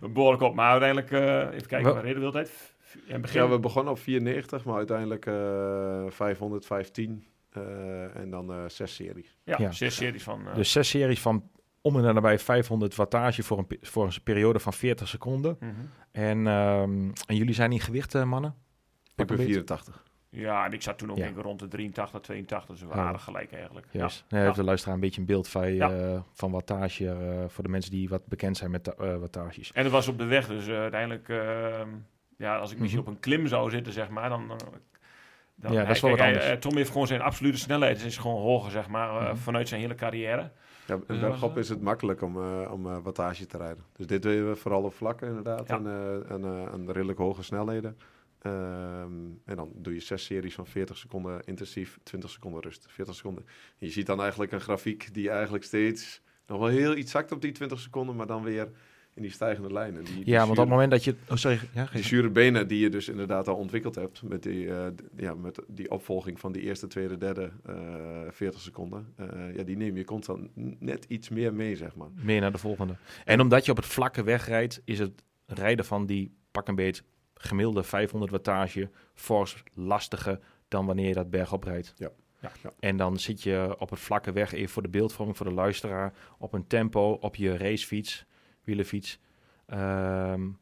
behoorlijk op. Maar uiteindelijk, uh, even kijken, waar reden altijd? Begin... Ja, we begonnen op 94, maar uiteindelijk uh, 500, 510 uh, en dan uh, zes series. Ja, ja, zes series van... Uh, dus zes series van om en nabij 500 wattage voor een, voor een periode van 40 seconden. Mm -hmm. en, um, en jullie zijn in gewicht, mannen? Ik ben 84. Ja, en ik zat toen ook ja. rond de 83, 82, dus we waren ja. gelijk eigenlijk. Yes. Ja. Ja. de luisteraar een beetje een beeld van, uh, van wattage uh, voor de mensen die wat bekend zijn met uh, wattages. En het was op de weg, dus uiteindelijk, ehm, ja, als ik misschien mm -hmm. op een klim zou zitten, zeg maar, dan... dan ja, dat is wel wat anders. Hij, Tom heeft gewoon zijn absolute snelheid, is gewoon hoger, zeg maar, mm -hmm. vanuit zijn hele carrière. Ja, in bergop is het makkelijk om, om wattage te rijden. Dus dit deden we vooral op vlakken inderdaad, en, en, en redelijk hoge snelheden. Um, en dan doe je zes series van 40 seconden intensief, 20 seconden rust, 40 seconden. En je ziet dan eigenlijk een grafiek die eigenlijk steeds nog wel heel iets zakt op die 20 seconden, maar dan weer in die stijgende lijnen. Die, ja, want op het moment dat je... Oh, sorry. Ja, die zure benen die je dus inderdaad al ontwikkeld hebt met die, uh, ja, met die opvolging van die eerste, tweede, derde uh, 40 seconden. Uh, ja, die neem je constant net iets meer mee, zeg maar. Meer naar de volgende. En omdat je op het vlakke weg rijdt, is het rijden van die pak een beet gemiddelde 500 wattage fors lastiger dan wanneer je dat bergop rijdt. Ja. Ja, ja. En dan zit je op het vlakke weg, even voor de beeldvorming, voor de luisteraar, op een tempo, op je racefiets, wielenfiets, um,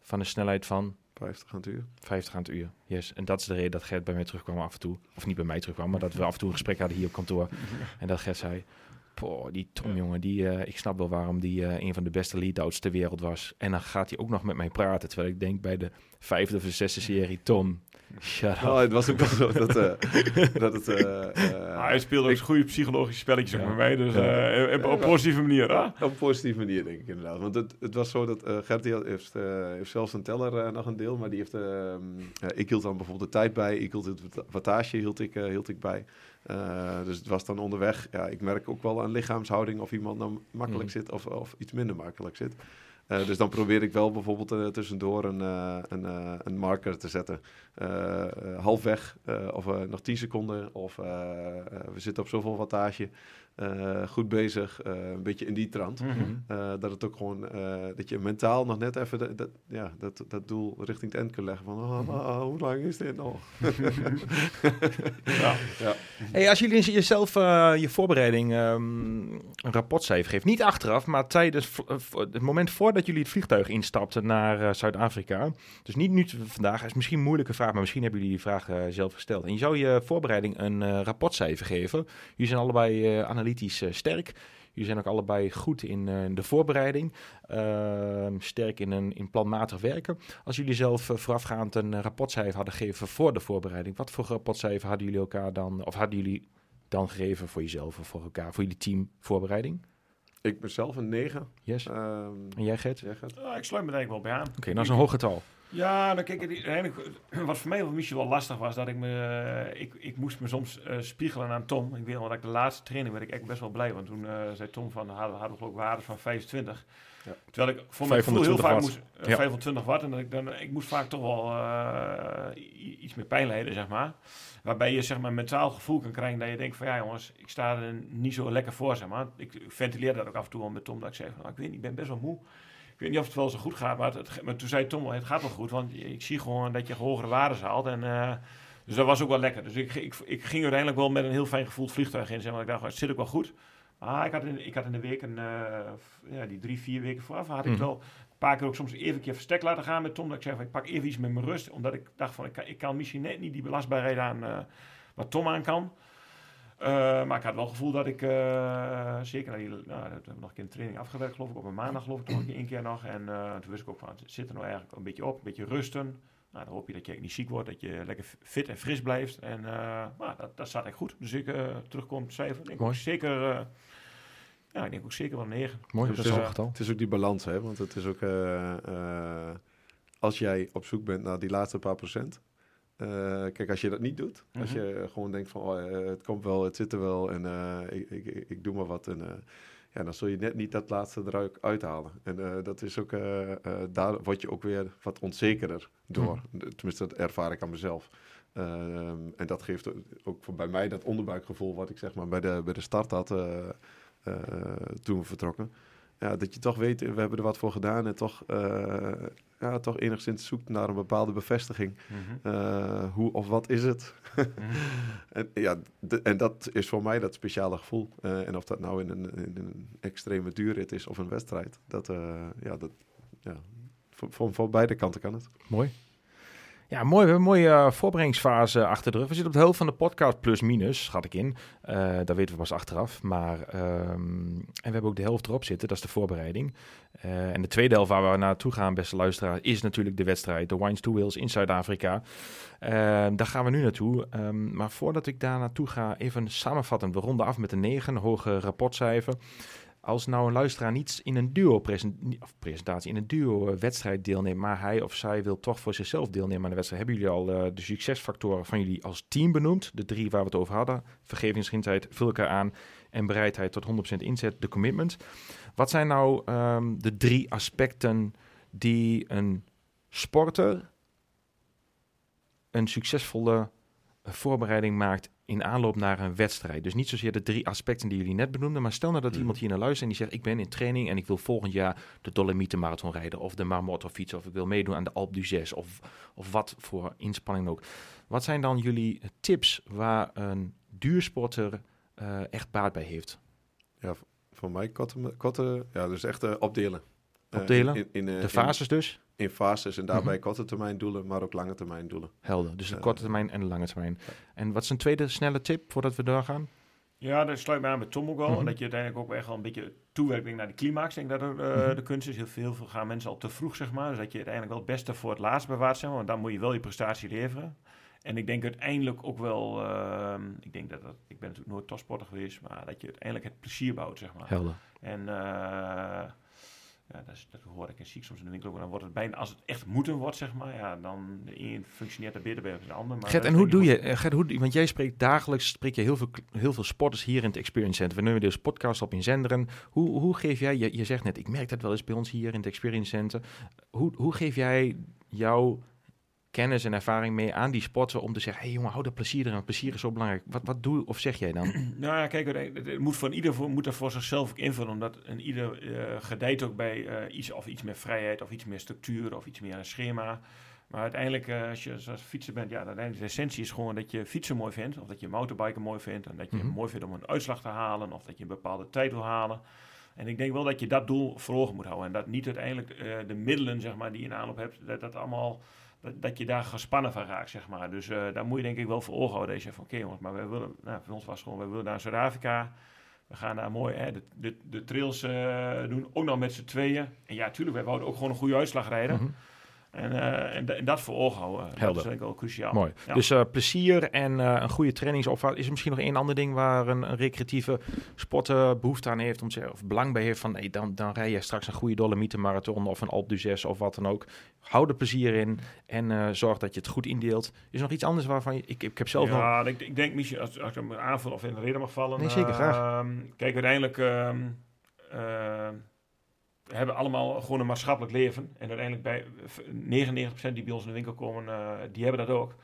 van een snelheid van... 50 aan het uur. 50 aan het uur, yes. En dat is de reden dat Gert bij mij terugkwam af en toe. Of niet bij mij terugkwam, maar dat we af en toe een gesprek hadden hier op kantoor. En dat Gert zei, Poh, die Tom, jongen, die, uh, ik snap wel waarom die uh, een van de beste lead-outs ter wereld was. En dan gaat hij ook nog met mij praten. Terwijl ik denk bij de vijfde of zesde serie, Tom, shut up. Oh, het was ook wel zo dat, uh, dat het... ah, hij speelde ook goede psychologische spelletjes ja. met mij. Dus ja. op een positieve manier, hè? Op een positieve manier, denk ik inderdaad. Want het, het was zo dat uh, Gert heeft, heeft zelfs een teller nog een deel. Maar die heeft... Ehm, ik hield dan bijvoorbeeld de tijd bij. Ik hield het wattage hield ik, hield ik bij. Uh, dus het was dan onderweg. Ja, ik merk ook wel aan lichaamshouding of iemand nou makkelijk mm. zit of, of iets minder makkelijk zit. Uh, dus dan probeer ik wel bijvoorbeeld uh, tussendoor een, een, een marker te zetten. halfweg of nog 10 seconden of we zitten op zoveel wattage. Goed bezig, een beetje in die trant. Mm -hmm. dat het ook gewoon, dat je mentaal nog net even de, dat, ja, dat, dat doel richting het eind kunt leggen. Van, oh, oh, hoe lang is dit nog? ja. ja. Hey, als jullie jezelf je voorbereiding um, een rapportcijfer geven, niet achteraf, maar tijdens het moment voordat dat jullie het vliegtuig instapten naar uh, Zuid-Afrika. Dus niet nu vandaag, is misschien een moeilijke vraag, maar misschien hebben jullie die vraag uh, zelf gesteld. En je zou je voorbereiding een uh, rapportcijfer geven. Jullie zijn allebei analytisch sterk. Jullie zijn ook allebei goed in de voorbereiding. Ehm, sterk in, een, in planmatig werken. Als jullie zelf voorafgaand een rapportcijfer hadden gegeven voor de voorbereiding, wat voor rapportcijfer hadden jullie elkaar dan, of hadden jullie dan gegeven voor jezelf of voor elkaar, voor jullie team voorbereiding? Ik ben zelf een 9. Yes. Um, en jij Gert? Jij Gert? Uh, ik sluit me denk ik wel bij aan. Oké, okay, dat is een hoog getal. Ja, dan kijk ik, wat voor mij misschien wel lastig was, dat ik me, ik, ik moest me soms uh, spiegelen aan Tom. Ik weet nog dat ik de laatste training werd ik echt best wel blij, want toen uh, zei Tom van, hadden, hadden we geloof ik waardes van 25. Ja. Terwijl ik voor gevoel heel vaak watt. moest, uh, ja. 25 watt, en dat ik, dan, ik moest vaak toch wel iets meer pijn lijden, zeg maar. Waarbij je zeg maar mentaal gevoel kan krijgen dat je denkt van ja jongens, ik sta er niet zo lekker voor zeg maar. Ik ventileer dat ook af en toe wel met Tom dat ik zeg van ik weet niet, ik ben best wel moe. Ik weet niet of het wel zo goed gaat, maar, het, maar toen zei Tom het gaat wel goed, want ik zie gewoon dat je hogere waarden haalt en... Uh, dus dat was ook wel lekker. Dus ik, ik, ik ging uiteindelijk wel met een heel fijn gevoeld vliegtuig in. Zeg maar. Ik dacht, het zit ook wel goed. Ah, ik had in, ik had in de week, een, uh, ja, die drie, vier weken vooraf, had ik mm. wel paar keer ook soms even een keer verstek laten gaan met Tom. Dat ik zeg, van, ik pak even iets met mijn rust. Omdat ik dacht van, ik kan, ik kan misschien net niet die belastbaarheid aan uh, wat Tom aan kan. Uh, maar ik had wel het gevoel dat ik, uh, zeker, die, nou, dat hebben we nog een keer een training afgewerkt geloof ik, op een maandag geloof ik nog een keer nog. En toen wist ik ook van, het zit er nou eigenlijk een beetje op, een beetje rusten. Nou, dan hoop je dat je niet ziek wordt, dat je lekker fit en fris blijft. En nou, dat, dat zat echt goed. Dus ik terugkom cijfer, denk ik zeker ja, ik denk ook zeker wel 9. Mooi, dus, dat is uh, Het is ook die balans, hè? Want het is ook... Uh, uh, als jij op zoek bent naar die laatste paar procent... kijk, als je dat niet doet, mm -hmm. als mhm. je gewoon denkt van... Oh, het komt wel, het zit er wel en ik, ik, ik, ik, doe maar wat... En, ja, dan zul je net niet dat laatste eruit uithalen. En dat is ook... daar word je ook weer wat onzekerder door. Mm. Tenminste, dat ervaar ik aan mezelf. Um, en dat geeft ook voor bij mij dat onderbuikgevoel... wat ik zeg maar bij de, bij de start had... Toen we vertrokken. Ja, dat je toch weet, we hebben er wat voor gedaan en toch, eh, ja, toch enigszins zoekt naar een bepaalde bevestiging. Mhm. Eh, hoe of wat is het? Mhm. en, ja, de- en dat is voor mij dat speciale gevoel. Eh, en of dat nou in een, in een extreme duurrit is of een wedstrijd, dat, eh, ja, dat, ja, voor, voor, voor beide kanten kan het. Mooi. Ja, mooi. We hebben een mooie eh, voorbereidingsfase achter de rug. We zitten op de helft van de podcast plus minus, schat ik in. Eh dat weten we pas achteraf. Maar, ehm, en we hebben ook de helft erop zitten, dat is de voorbereiding. Eh, en de tweede helft waar we naartoe gaan, beste luisteraar, is natuurlijk de wedstrijd. De Wines to Wheels in Zuid-Afrika. Daar gaan we nu naartoe. Ehm, maar voordat ik daar naartoe ga, even samenvattend. We ronden af met een 9, hoge rapportcijfer. Als nou een luisteraar niet in een duo present- of presentatie, in een duo eh, deelneemt, maar hij of zij wil toch voor zichzelf deelnemen aan de wedstrijd, hebben jullie al eh, de succesfactoren van jullie als team benoemd? De drie waar we het over hadden. Vergevingsgezindheid, vul elkaar aan en bereidheid tot 100% inzet, de commitment. Wat zijn nou ehm, de drie aspecten die een sporter een succesvolle voorbereiding maakt in aanloop naar een wedstrijd. Dus niet zozeer de drie aspecten die jullie net benoemden, maar stel nou dat Mhm. iemand hier naar luistert en die zegt: Ik ben in training en ik wil volgend jaar de Dolomieten Marathon rijden, of de Marmot of fietsen, of ik wil meedoen aan de Alpe d'Huez, of, of wat voor inspanning ook. Wat zijn dan jullie tips waar een duursporter eh, echt baat bij heeft? Voor mij korte, korte ja, dus echt eh, opdelen. Eh, Opdelen? in, in, eh, De fases dus? In, fases en daarbij Mhm. korte termijn doelen, maar ook lange termijn doelen. Helder. Dus de Ja. korte termijn en de lange termijn. En wat is een tweede snelle tip voordat we doorgaan? Ja, dat sluit me aan met Tom ook wel. Mhm. En dat je uiteindelijk ook echt wel een beetje toewerkt naar die climax. Ik denk dat ook eh, Mhm. de kunst is. Heel veel, heel veel gaan mensen al te vroeg, zeg maar. Dus dat je uiteindelijk wel het beste voor het laatst bewaart, zeg maar. Want dan moet je wel je prestatie leveren. En ik denk uiteindelijk ook wel... ehm, ik denk dat, dat... Ik ben natuurlijk nooit topsporter geweest. Maar dat je uiteindelijk het plezier bouwt, zeg maar. Helder. En eh, ja, dat, is, dat hoor ik en zie ik soms in de winkel ook. Dan wordt het bijna, als het echt moeten wordt, zeg maar, ja, dan de een functioneert er beter bij dan de ander. Maar Gert, en hoe doe je, Gert, hoe, want jij spreekt dagelijks, spreek je heel veel, heel veel sporters hier in het Experience Center. We nemen dus podcast op in Zenderen. Hoe, hoe geef jij, je, je zegt net, ik merk dat wel eens bij ons hier in het Experience Center. Hoe, hoe geef jij jouw kennis en ervaring mee aan die sporter om te zeggen, hé hey jongen, hou er plezier erin, plezier is zo belangrijk. Wat, wat doe of zeg jij dan? Nou ja, kijk, het, moet voor ieder voor, moet er voor zichzelf ook invullen, omdat een ieder eh, gedijt ook bij eh, iets of iets meer vrijheid of iets meer structuur of iets meer een schema. Maar uiteindelijk, eh, als je als fietser bent, ja, uiteindelijk de essentie is gewoon dat je fietsen mooi vindt, of dat je motorbiken mooi vindt, en dat je Mhm. het mooi vindt om een uitslag te halen, of dat je een bepaalde tijd wil halen. En ik denk wel dat je dat doel voor ogen moet houden. En dat niet uiteindelijk de middelen, zeg maar, die je in aanloop hebt, dat dat allemaal, dat, dat je daar gespannen van raakt, zeg maar. Dus eh, daar moet je denk ik wel voor ogen houden. Dat je van, oké jongens, maar we willen, nou, voor ons was het gewoon, we willen naar Zuid-Afrika. We gaan daar mooi hè, de, de, de trails eh, doen, ook nog met z'n tweeën. En ja, tuurlijk, wij wouden ook gewoon een goede uitslag rijden. Mhm. En, eh, en, da- en dat voor ogen houden, dat Helder. is denk ik wel cruciaal. Mooi. Ja. Dus eh, plezier en eh, een goede trainingsopvat. Is er misschien nog één ander ding waar een, een recreatieve sporter behoefte aan heeft, om te of belang bij heeft van, hey, dan, dan rij je straks een goede Dolomietenmarathon of een Alpe d'Huez of wat dan ook. Hou er plezier in en zorg dat je het goed indeelt. Is er nog iets anders waarvan je, ik, ik heb zelf nog... ja, ik, ik denk misschien, als, als ik hem aanvul of in de reden mag vallen. Nee, zeker, graag. ehm, kijk, uiteindelijk ehm, ehm, hebben allemaal gewoon een maatschappelijk leven. En uiteindelijk bij eh, 99% die bij ons in de winkel komen, eh, die hebben dat ook.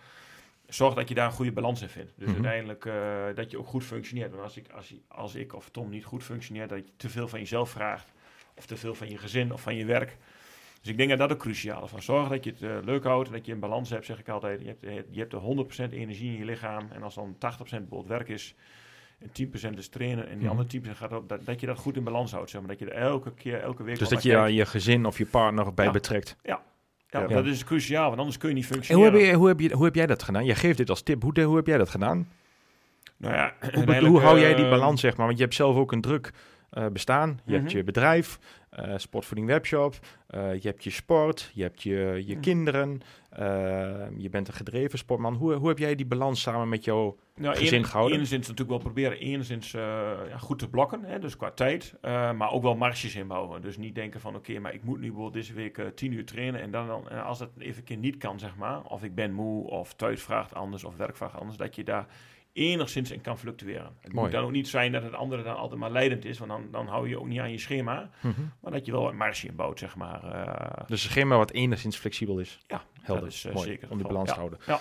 Zorg dat je daar een goede balans in vindt. Dus Mhm. uiteindelijk eh, dat je ook goed functioneert. Want als ik, als, als ik of Tom niet goed functioneert, dat je te veel van jezelf vraagt. Of te veel van je gezin of van je werk. Dus ik denk dat dat ook cruciaal is. Van zorg dat je het eh, leuk houdt, dat je een balans hebt, zeg ik altijd. Je hebt, je hebt de 100% energie in je lichaam. En als dan 80% bijvoorbeeld werk is, en 10% is trainen en die Mhm. andere 10% gaat op, dat, dat je dat goed in balans houdt. Zeg maar. Dat je er elke keer, elke week dus dat je kijkt. je gezin of je partner bij Ja. betrekt. Ja, Ja. dat is cruciaal, want anders kun je niet En hoe functioneren. heb, je, hoe, heb je, hoe heb jij dat gedaan? Jij geeft dit als tip. Hoe, hoe heb jij dat gedaan? Nou ja, Hoe, hoe hou jij die eh, balans, zeg maar? Want je hebt zelf ook een druk eh, bestaan. Je hebt Mhm. je bedrijf, eh, Sportvoeding Webshop. eh, je hebt je sport, je hebt je, je Mhm. kinderen. je bent een gedreven sportman. Hoe, hoe heb jij die balans samen met jou... Nou, gezin gehouden? Enigszins natuurlijk wel proberen, enigszins ja, goed te blokken, hè, dus qua tijd, maar ook wel marges inbouwen. Dus niet denken van, oké, maar ik moet nu bijvoorbeeld deze week tien uur trainen en dan, dan eh, als dat even een keer niet kan, zeg maar, of ik ben moe, of thuis vraagt anders, of werk vraagt anders, dat je daar enigszins in kan fluctueren. Het Mooi. moet dan ook niet zijn dat het andere dan altijd maar leidend is, want dan, dan hou je ook niet aan je schema, maar dat je wel een marge inbouwt, zeg maar. eh, Dus een schema wat enigszins flexibel is. ja, Helder. is eh, Mooi, zeker. om die balans te houden. Ja.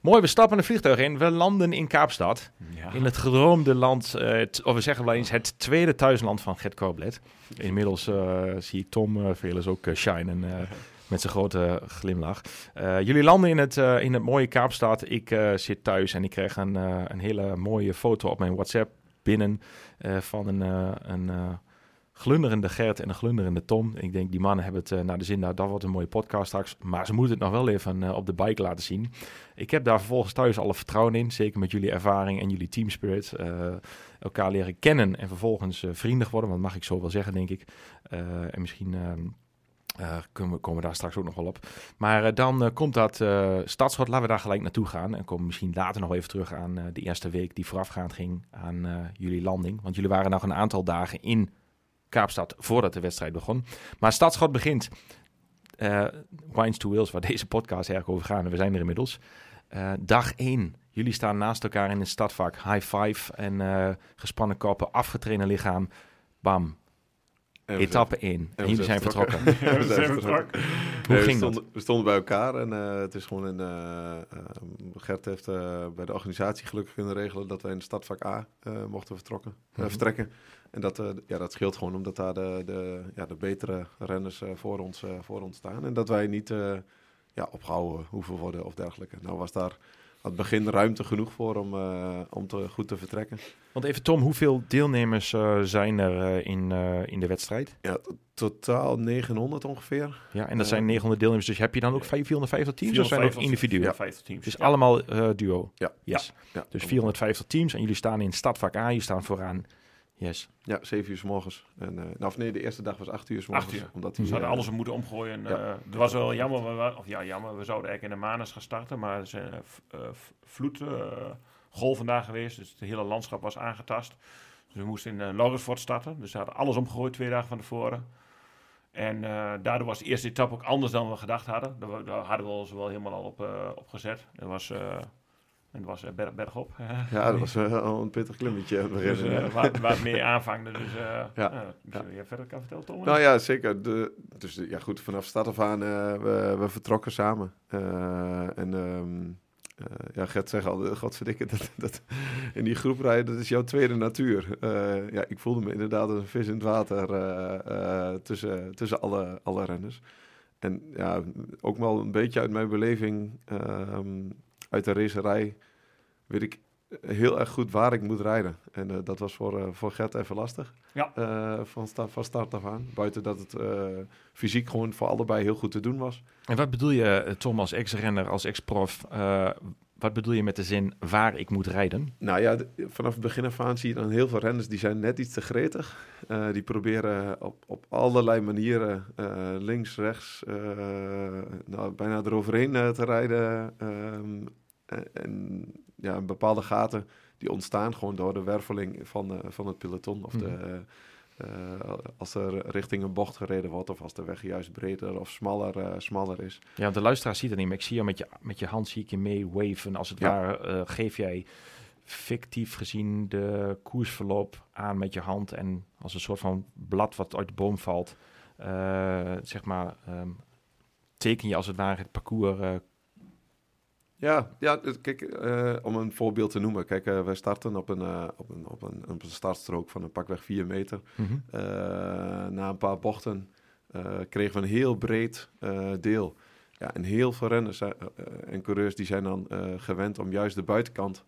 Mooi, we stappen een vliegtuig in. We landen in Kaapstad. Ja. In het gedroomde land, eh, of we zeggen wel eens het tweede thuisland van Gert Corblet. Inmiddels zie ik Tom Velers ook shinen met zijn grote glimlach. Uh, jullie landen in het, uh, in het mooie Kaapstad. Ik uh, zit thuis en ik krijg een, een hele mooie foto op mijn WhatsApp binnen van een, een glunderende Gert en een glunderende Tom. Ik denk, die mannen hebben het naar de zin, nou, dat wordt een mooie podcast straks. Maar ze moeten het nog wel even op de bike laten zien. Ik heb daar vervolgens thuis alle vertrouwen in. Zeker met jullie ervaring en jullie team spirit. elkaar leren kennen en vervolgens vriendig worden. Want mag ik zo wel zeggen, denk ik. en misschien... Uh, komen, we, komen daar straks ook nog wel op. Maar uh, dan uh, komt dat stadschot. Laten we daar gelijk naartoe gaan. En komen misschien later nog even terug aan de eerste week die voorafgaand ging aan jullie landing. Want jullie waren nog een aantal dagen in Kaapstad voordat de wedstrijd begon. Maar stadschot begint. Wines to Wheels, waar deze podcast erg over gaat. En we zijn er inmiddels. dag 1. Jullie staan naast elkaar in een stadvak. High five en gespannen koppen, afgetrainde lichaam. Bam, Etappe 1. En, we jullie zijn vertrokken. Hoe we zijn vertrokken. Nee, we, ging stonden, dat? we stonden bij elkaar en uh, het is gewoon een. Uh, uh, Gert heeft uh, bij de organisatie gelukkig kunnen regelen dat wij in stadvak A uh, mochten vertrokken, Mhm. uh, vertrekken. En dat, uh, ja, dat scheelt gewoon omdat daar de, de, ja, de betere renners uh, voor, ons, uh, voor ons staan. En dat wij niet uh, ja, opgehouden hoeven worden of dergelijke. Nou was daar het begin ruimte genoeg voor om, uh, om te, goed te vertrekken. Want even Tom, hoeveel deelnemers uh, zijn er uh, in, in de wedstrijd? Ja, totaal 900 ongeveer. Ja, en dat zijn 900 deelnemers. Dus heb je dan ook 450 teams of zijn het individuen? 450 teams. Dus ja. allemaal duo? Ja. Yes. ja. Dus 450 teams en jullie staan in stadvak A, je staan vooraan. Yes. Ja, 7 uur s morgens. En, uh, nou, of nee, de eerste dag was 8 uur s morgens. Uur. Omdat we die, hadden uh, alles moeten omgooien. Ja. Uh, het was wel jammer, we, of ja, jammer, we zouden eigenlijk in de Manus gaan starten, maar er zijn vloedgolven vandaag geweest, dus het hele landschap was aangetast. Dus we moesten in uh, Laurensfort starten, dus we hadden alles omgegooid twee dagen van tevoren. En uh, daardoor was de eerste etappe ook anders dan we gedacht hadden. Daar, daar hadden we ons wel helemaal al op, uh, op gezet. Dat was, het was uh, berg, bergop. ja, dat was uh, al een pittig klimmetje. Dus, uh, waar, waar meer aanvangde. Dus uh, ja. Uh, ja. je verder kan vertellen, Tom? Nou ja, zeker. De, dus de, ja, goed, vanaf start af aan, uh, we, we vertrokken samen. Uh, en um, uh, ja, Gert zegt al, godverdikke, dat, dat, in die groep rijden, dat is jouw tweede natuur. Uh, ja, ik voelde me inderdaad als een vis in het water uh, tussen, tussen alle, alle renners. En ja, ook wel een beetje uit mijn beleving um, uit de racerij weet ik heel erg goed waar ik moet rijden. En uh, dat was voor, uh, voor Gert even lastig. Ja. Uh, van, sta van start af aan. Buiten dat het fysiek gewoon voor allebei heel goed te doen was. En wat bedoel je, Tom, als ex-renner, als ex-prof... wat bedoel je met de zin waar ik moet rijden? Nou ja, vanaf het begin af aan zie je dan heel veel renners die zijn net iets te gretig. Uh, die proberen op, op allerlei manieren uh, links, rechts, uh, nou, bijna eroverheen te rijden. Um, en ja, bepaalde gaten die ontstaan gewoon door de werveling van, van het peloton. Of de, als er richting een bocht gereden wordt of als de weg juist breder of smaller, smaller is. Ja, want de luisteraar ziet het niet, maar ik zie je met je, met je hand zie ik je mee waven. Als het ja. ware uh, geef jij fictief gezien de koersverloop aan met je hand en als een soort van blad wat uit de boom valt, zeg maar, um, teken je als het ware het parcours ja, ja kijk, uh, om een voorbeeld te noemen. Kijk, uh, wij starten op een, uh, op, een, op, een, op een startstrook van een pakweg 4 meter. Mhm. Mm -hmm. na een paar bochten kregen we een heel breed deel. Ja, en heel veel renners en coureurs die zijn dan gewend om juist de buitenkant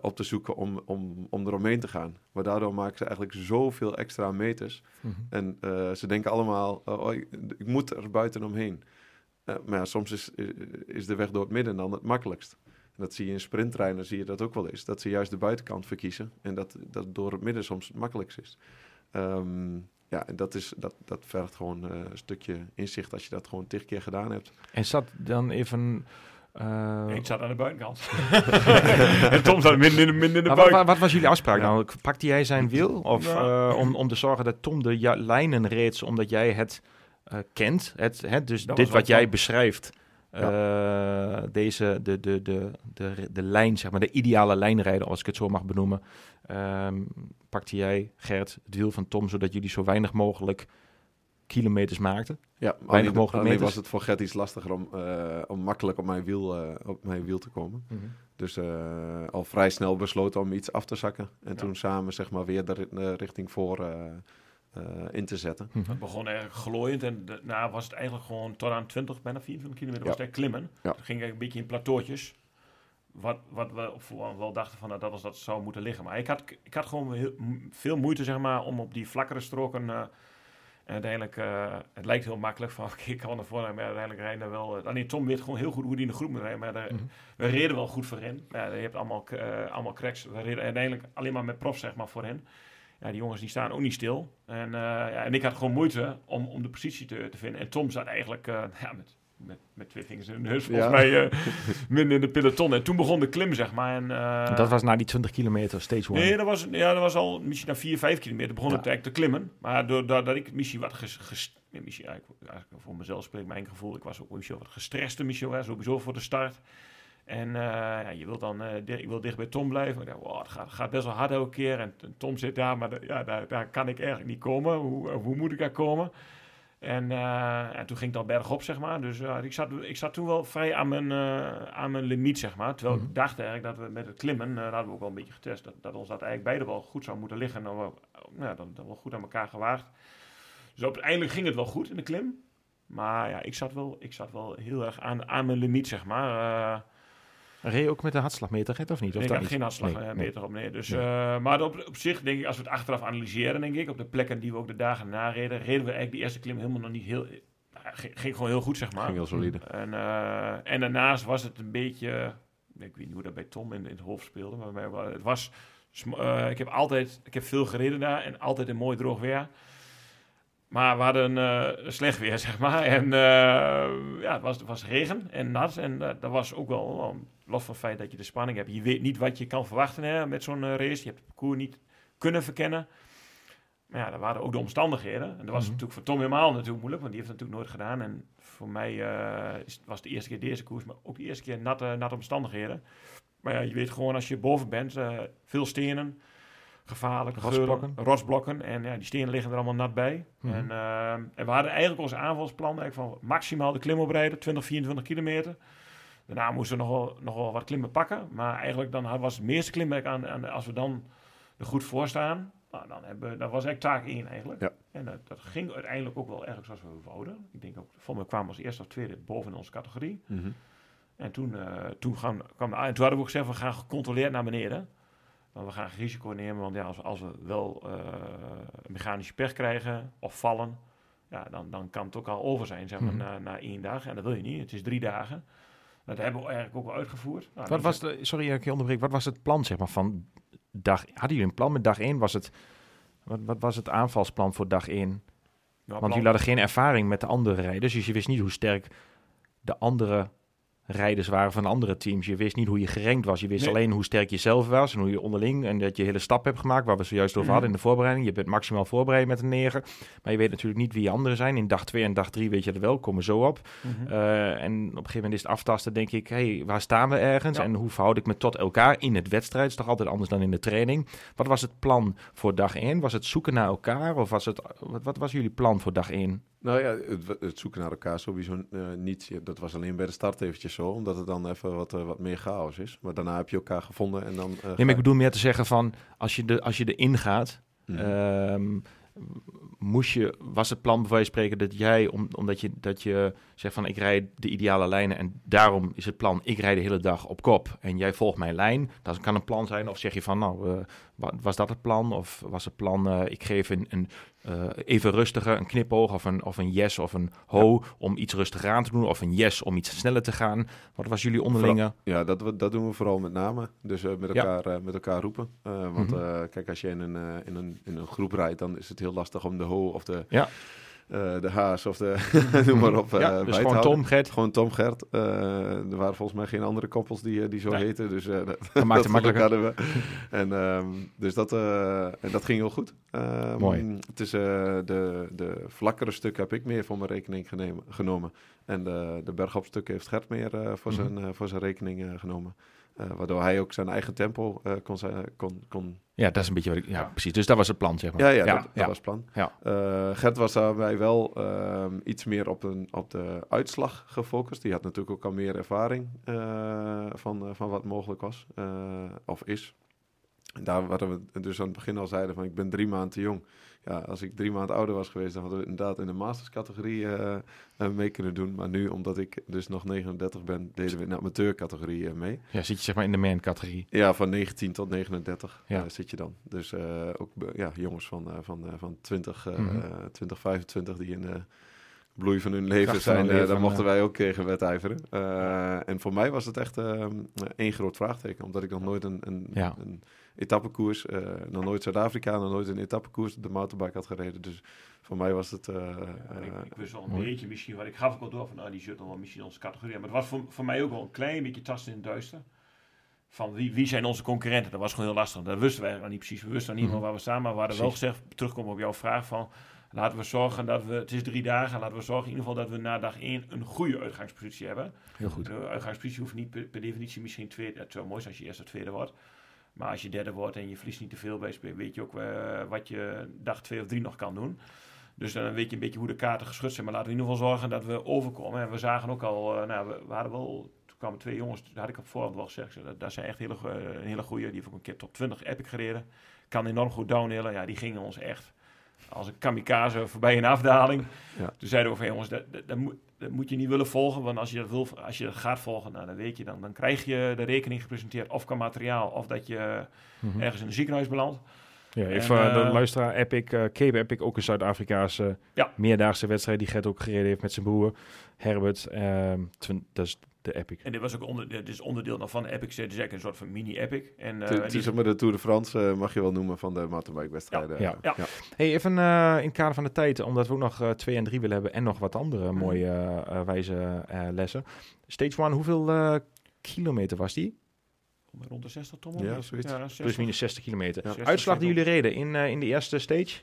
op te zoeken om, om, om eromheen te gaan. Maar daardoor maken ze eigenlijk zoveel extra meters. Mhm. Mm -hmm. En ze denken allemaal, oh, ik, ik moet er buiten omheen. Uh, maar ja, soms is, is de weg door het midden dan het makkelijkst. En dat zie je in sprinttreinen, zie je dat ook wel eens. Dat ze juist de buitenkant verkiezen en dat, dat door het midden soms het makkelijkst is. Um, ja, en dat, is, dat, dat vergt gewoon uh, een stukje inzicht als je dat gewoon tig keer gedaan hebt. En zat dan even... Uh... Ik zat aan de buitenkant. en Tom zat minder in, minder in de wat, buik. wat, wat, was jullie afspraak? Ja. Nou, pakte jij zijn wiel? Of ja. uh, om, om te zorgen dat Tom de ja, lijnen reed, omdat jij het uh, kent. Het, het, dus Dat dit wat jij beschrijft. Uh, deze, de, de, de, de, de lijn, zeg maar, de ideale lijnrijder, als ik het zo mag benoemen. Um, pakte jij, Gert, het wiel van Tom, zodat jullie zo weinig mogelijk kilometers maakte. Ja, Weinig alleen, mogelijk alleen meters. was het voor Gert iets lastiger om, eh, om makkelijk op mijn, wiel, eh, op mijn wiel te komen. Dus eh, al vrij snel besloten om iets af te zakken. En toen samen zeg maar weer de, ri- de richting voor eh, eh, in te zetten. Het begon eigenlijk glooiend en daarna was het eigenlijk gewoon tot aan 20, bijna 24 kilometer was het klimmen. Ja. Het ging eigenlijk een beetje in plateautjes. Wat, wat we op voorhand wel dachten van nou, dat was dat zou moeten liggen. Maar ik had, ik had gewoon heel, veel moeite zeg maar, om op die vlakkere stroken... eh, en uiteindelijk, eh, het lijkt heel makkelijk van oké, ik kan naar voren, maar uiteindelijk rijden we wel... eh, alleen Tom weet gewoon heel goed hoe die in de groep moet rijden, maar daar, Mhm. we reden wel goed voorin. Ja, je hebt allemaal, eh, allemaal cracks. We reden uiteindelijk alleen maar met profs zeg maar voorin. Ja, die jongens die staan ook niet stil. En, eh, ja, en ik had gewoon moeite om, om de positie te, te vinden. En Tom zat eigenlijk eh, ja, met, met, met twee vingers in de neus, volgens Ja. mij, eh midden in de peloton. En toen begon de klim, zeg maar. En, eh, dat was na die 20 kilometer, stage one. Nee, dat was, ja, dat was al misschien na 4, 5 kilometer begon Ja. het eigenlijk te klimmen. Maar doordat dat ik misschien wat ges, ges- nee, misschien, eigenlijk, eigenlijk voor mezelf spreek mijn gevoel. Ik was ook misschien wat gestrest misschien, hè, sowieso voor de start. En eh, ja, je wilt dan, eh, di- ik wil dicht bij Tom blijven. Ik dacht, wow, het gaat, gaat best wel hard elke keer. En, en Tom zit daar, maar ja, daar, daar kan ik eigenlijk niet komen. Hoe, hoe moet ik daar komen? En, eh, en toen ging het al bergop, zeg maar. Dus ik, zat, ik zat toen wel vrij aan mijn, eh, aan mijn limiet, zeg maar. Terwijl Mhm. ik dacht eigenlijk dat we met het klimmen, eh, dat hadden we ook wel een beetje getest, dat, dat ons dat eigenlijk beide wel goed zou moeten liggen. En dan wel, nou, dan, dan wel goed aan elkaar gewaagd. Dus uiteindelijk ging het wel goed in de klim. Maar ja, ik zat wel, ik zat wel heel erg aan, aan mijn limiet, zeg maar. Eh, Reed je ook met de hartslagmeter, of niet? Of Nee, ik dat had geen afslag Nee, eh, nee. meter op nee. Dus, eh, maar op, op zich denk ik, als we het achteraf analyseren, denk ik, op de plekken die we ook de dagen na reden, reden we eigenlijk die eerste klim helemaal nog niet heel... eh, ging, ging gewoon heel goed, zeg maar. Ging heel solide. En, eh, en daarnaast was het een beetje, ik weet niet hoe dat bij Tom in, in het hoofd speelde, maar het was, eh, ik heb altijd, ik heb veel gereden daar en altijd een mooi droog weer. Maar we hadden eh, slecht weer, zeg maar. En eh, ja, het was, het was regen en nat. En eh, dat was ook wel, wel los van het feit dat je de spanning hebt. Je weet niet wat je kan verwachten hè, met zo'n eh, race. Je hebt het parcours niet kunnen verkennen. Maar ja, dat waren ook de omstandigheden. En dat was Mhm. natuurlijk voor Tom helemaal natuurlijk moeilijk, want die heeft het natuurlijk nooit gedaan. En voor mij eh, is, was het de eerste keer deze koers, maar ook de eerste keer natte, natte omstandigheden. Maar ja, je weet gewoon als je boven bent, eh, veel stenen, gevaarlijk, Rotsblokken. geuren, rotsblokken. En ja, die stenen liggen er allemaal nat bij. Mhm. En, eh, en we hadden eigenlijk ons aanvalsplan eigenlijk van maximaal de klim oprijden, 20, 24 kilometer. Daarna moesten we nog wel, nog wel wat klimmen pakken. Maar eigenlijk dan was het meeste klimwerk aan, aan als we dan er goed voor staan. Nou, dan hebben, we- dat was eigenlijk taak 1 eigenlijk. Ja. En dat, dat ging uiteindelijk ook wel erg zoals we wouden. Ik denk ook, voor me kwamen we als eerste of tweede boven in onze categorie. Mhm. En toen, eh, toen, gaan, kwam de, en toen hadden we ook gezegd, we gaan gecontroleerd naar beneden. Want we gaan geen risico nemen, want ja, als, als we wel eh, een mechanische pech krijgen of vallen, ja, dan, dan kan het ook al over zijn, zeg maar, Mhm. na, na één dag. En dat wil je niet, het is drie dagen. Dat hebben we eigenlijk ook wel uitgevoerd. Nou, Wat was de, sorry, ik je onderbreek. Wat was het plan, zeg maar, van dag... Hadden jullie een plan met dag 1? Was het, wat, wat was het aanvalsplan voor dag 1? Ja, Want plan- jullie hadden geen ervaring met de andere rijders, dus je wist niet hoe sterk de andere rijders waren van andere teams. Je wist niet hoe je gerankt was. Je wist Nee. alleen hoe sterk je zelf was en hoe je onderling en dat je hele stap hebt gemaakt, waar we zojuist over Mhm. hadden in de voorbereiding. Je bent maximaal voorbereid met een 9, maar je weet natuurlijk niet wie anderen zijn. In dag 2 en dag 3 weet je er wel, komen zo op. Mhm. Eh, en op een gegeven moment is het aftasten, denk ik, hey, waar staan we ergens Ja. en hoe verhoud ik me tot elkaar in het wedstrijd? Het is toch altijd anders dan in de training. Wat was het plan voor dag 1? Was het zoeken naar elkaar of was het, wat, wat was jullie plan voor dag 1? Nou ja, het, het zoeken naar elkaar sowieso eh, niet. Dat was alleen bij de start eventjes zo, omdat het dan even wat, eh, wat meer chaos is. Maar daarna heb je elkaar gevonden en dan... eh, Nee, maar ik bedoel meer te zeggen van, als je, de, als je erin gaat, Mhm. ehm, moest je, was het plan bij wijze van spreken dat jij, om, omdat je, dat je zegt van ik rijd de ideale lijnen en daarom is het plan, ik rijd de hele dag op kop en jij volgt mijn lijn. Dat kan een plan zijn of zeg je van nou, wa- was dat het plan of was het plan, ik geef een, een eh, even rustiger, een knipoog of een, of een yes of een ho om iets rustiger aan te doen of een yes om iets sneller te gaan. Wat was jullie onderlinge? Ja, dat, dat doen we vooral met name. Dus eh, met, elkaar, eh, met elkaar roepen. Want Mhm. kijk, als je in een, in, een, in een groep rijdt, dan is het heel lastig om de ho of de, Ja. Eh, de haas of de noem maar op eh, ja, bij dus gewoon. Tom, Gert, Gewoon Tom Gert. Eh, er waren volgens mij geen andere koppels die, eh, die zo Nee. heten. Dus eh, dat, dat maakt het makkelijker. hadden we. En, ehm, dus dat, eh, en dat ging heel goed. Ehm, Mooi. Het is, eh, de, de vlakkere stukken heb ik meer voor mijn rekening genemen, genomen. En de, de bergopstukken heeft Gert meer eh, voor, Mhm. zijn, eh, voor zijn rekening eh, genomen. Eh, waardoor hij ook zijn eigen tempo eh, kon, zijn- kon, kon Ja, dat is een beetje wat ik... Ja, precies. Dus dat was het plan, zeg maar. Ja, ja, dat, dat was het plan. Ja. Eh, Gert was daarbij wel ehm, iets meer op, een, op de uitslag gefocust. Die had natuurlijk ook al meer ervaring eh, van, eh, van wat mogelijk was, eh, of is. En daar waren we dus aan het begin al zeiden van ik ben drie maanden te jong. Ja, als ik drie maanden ouder was geweest, dan hadden we inderdaad in de masterscategorie eh, mee kunnen doen. Maar nu, omdat ik dus nog 39 ben, deden we in de amateurcategorie eh, mee. Ja, zit je zeg maar in de man-categorie. Ja, van 19 tot 39 Ja. zit je dan. Dus ook ja, jongens van, van, van 20, eh, Mhm. eh, 20, 25 die in de bloei van hun leven Kracht zijn. hun leven, daar mochten wij ook tegen wedijveren. En voor mij was het echt eh, één groot vraagteken. Omdat ik nog nooit een, een, Ja. een etappekoers, eh, nog nooit Zuid-Afrika, nog nooit een etappekoers op de mountainbike had gereden. Dus voor mij was het... eh, ik, eh, ik wist wel een mooi. beetje misschien, wat ik gaf ook al door van nou, die zult dan wel misschien onze categorie. Maar het was voor, voor mij ook wel een klein beetje tasten in het duister. Van wie, wie zijn onze concurrenten? Dat was gewoon heel lastig. Dat wisten wij nog niet precies. We wisten nog niet Mhm. meer waar we staan. Maar we hadden wel gezegd, terugkomen op jouw vraag van... Laten we zorgen dat we, het is drie dagen, laten we zorgen in ieder geval dat we na dag één een goede uitgangspositie hebben. Heel goed. De uitgangspositie hoeft niet per, per definitie misschien tweede. Het zou mooi zijn als je eerst of tweede wordt. Maar als je derde wordt en je verliest niet te veel bij spelen, weet je ook eh, wat je dag twee of drie nog kan doen. Dus dan weet je een beetje hoe de kaarten geschud zijn. Maar laten we in ieder geval zorgen dat we overkomen. En we zagen ook al, eh, nou, we, we hadden wel, toen kwamen twee jongens, dat had ik op voorhand wel gezegd. Dat, dat zijn echt hele, een hele goede. Die heeft ook een keer top 20 epic gereden. Kan enorm goed downhillen. Ja, die gingen ons echt als een kamikaze voorbij een afdaling. Ja. Toen zeiden we van jongens, dat, dat, dat, moet, dat moet je niet willen volgen. Want als je dat, wil, als je gaat volgen, nou, dan weet je dan. Dan krijg je de rekening gepresenteerd. Of qua materiaal, of dat je Mhm. ergens in een ziekenhuis belandt. Ja, En, even eh, de eh, luisteraar Epic, eh Cape Epic, ook een Zuid-Afrikaanse Ja. meerdaagse wedstrijd die Gert ook gereden heeft met zijn broer Herbert. ehm, twin- dat is de Epic. En dit was ook onder, dit is onderdeel dan van de Epic. Het is eigenlijk een soort van mini-epic. En eh, het is maar de Tour de France, eh, mag je wel noemen, van de mountainbike-wedstrijden. Ja, ja. Hey, even eh, in het kader van de tijd, omdat we ook nog eh, twee en drie willen hebben en nog wat andere Mhm. mooie wijze eh, lessen. Stage 1, hoeveel eh, kilometer was die? rond de 60 ton. Ja, zoiets. 60. Plus minus 60 kilometer. Ja. 60, Uitslag die 70. jullie reden in, eh, in de eerste stage?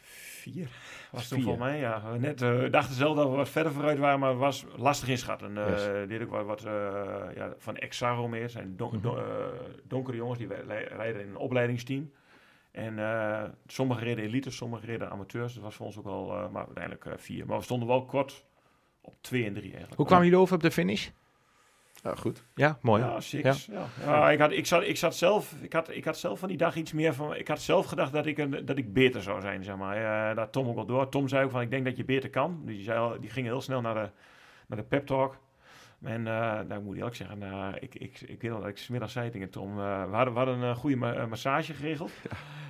Vier. Was toen voor mij, ja. We Net eh, dachten zelf dat we wat verder vooruit waren, maar het was lastig inschatten. Eh Yes. Dit ook wat, wat eh, ja, van Exaro meer. zijn don- Mhm. don- eh, donkere jongens die rijden in een opleidingsteam. En eh sommigen reden elite, sommigen reden amateurs. Dat was voor ons ook wel, eh, maar uiteindelijk eh, vier. Maar we stonden wel kort op twee en drie eigenlijk. Hoe kwamen jullie over op de finish? Ja, goed. Ja, mooi. Ja, six. Ja. Ja, ik, had, ik, zat, ik, zat zelf, ik, had, ik had zelf van die dag iets meer van. Ik had zelf gedacht dat ik, een, dat ik beter zou zijn, zeg maar. Ja, daar Tom ook wel door. Tom zei ook van: Ik denk dat je beter kan. Die, zei, al- die ging heel snel naar de, naar de pep talk. En eh, nou, ik moet eerlijk zeggen, nou, ik, ik, ik weet nog dat ik smiddags zei tegen Tom. eh, we, hadden, we hadden een goede ma- eh, massage geregeld.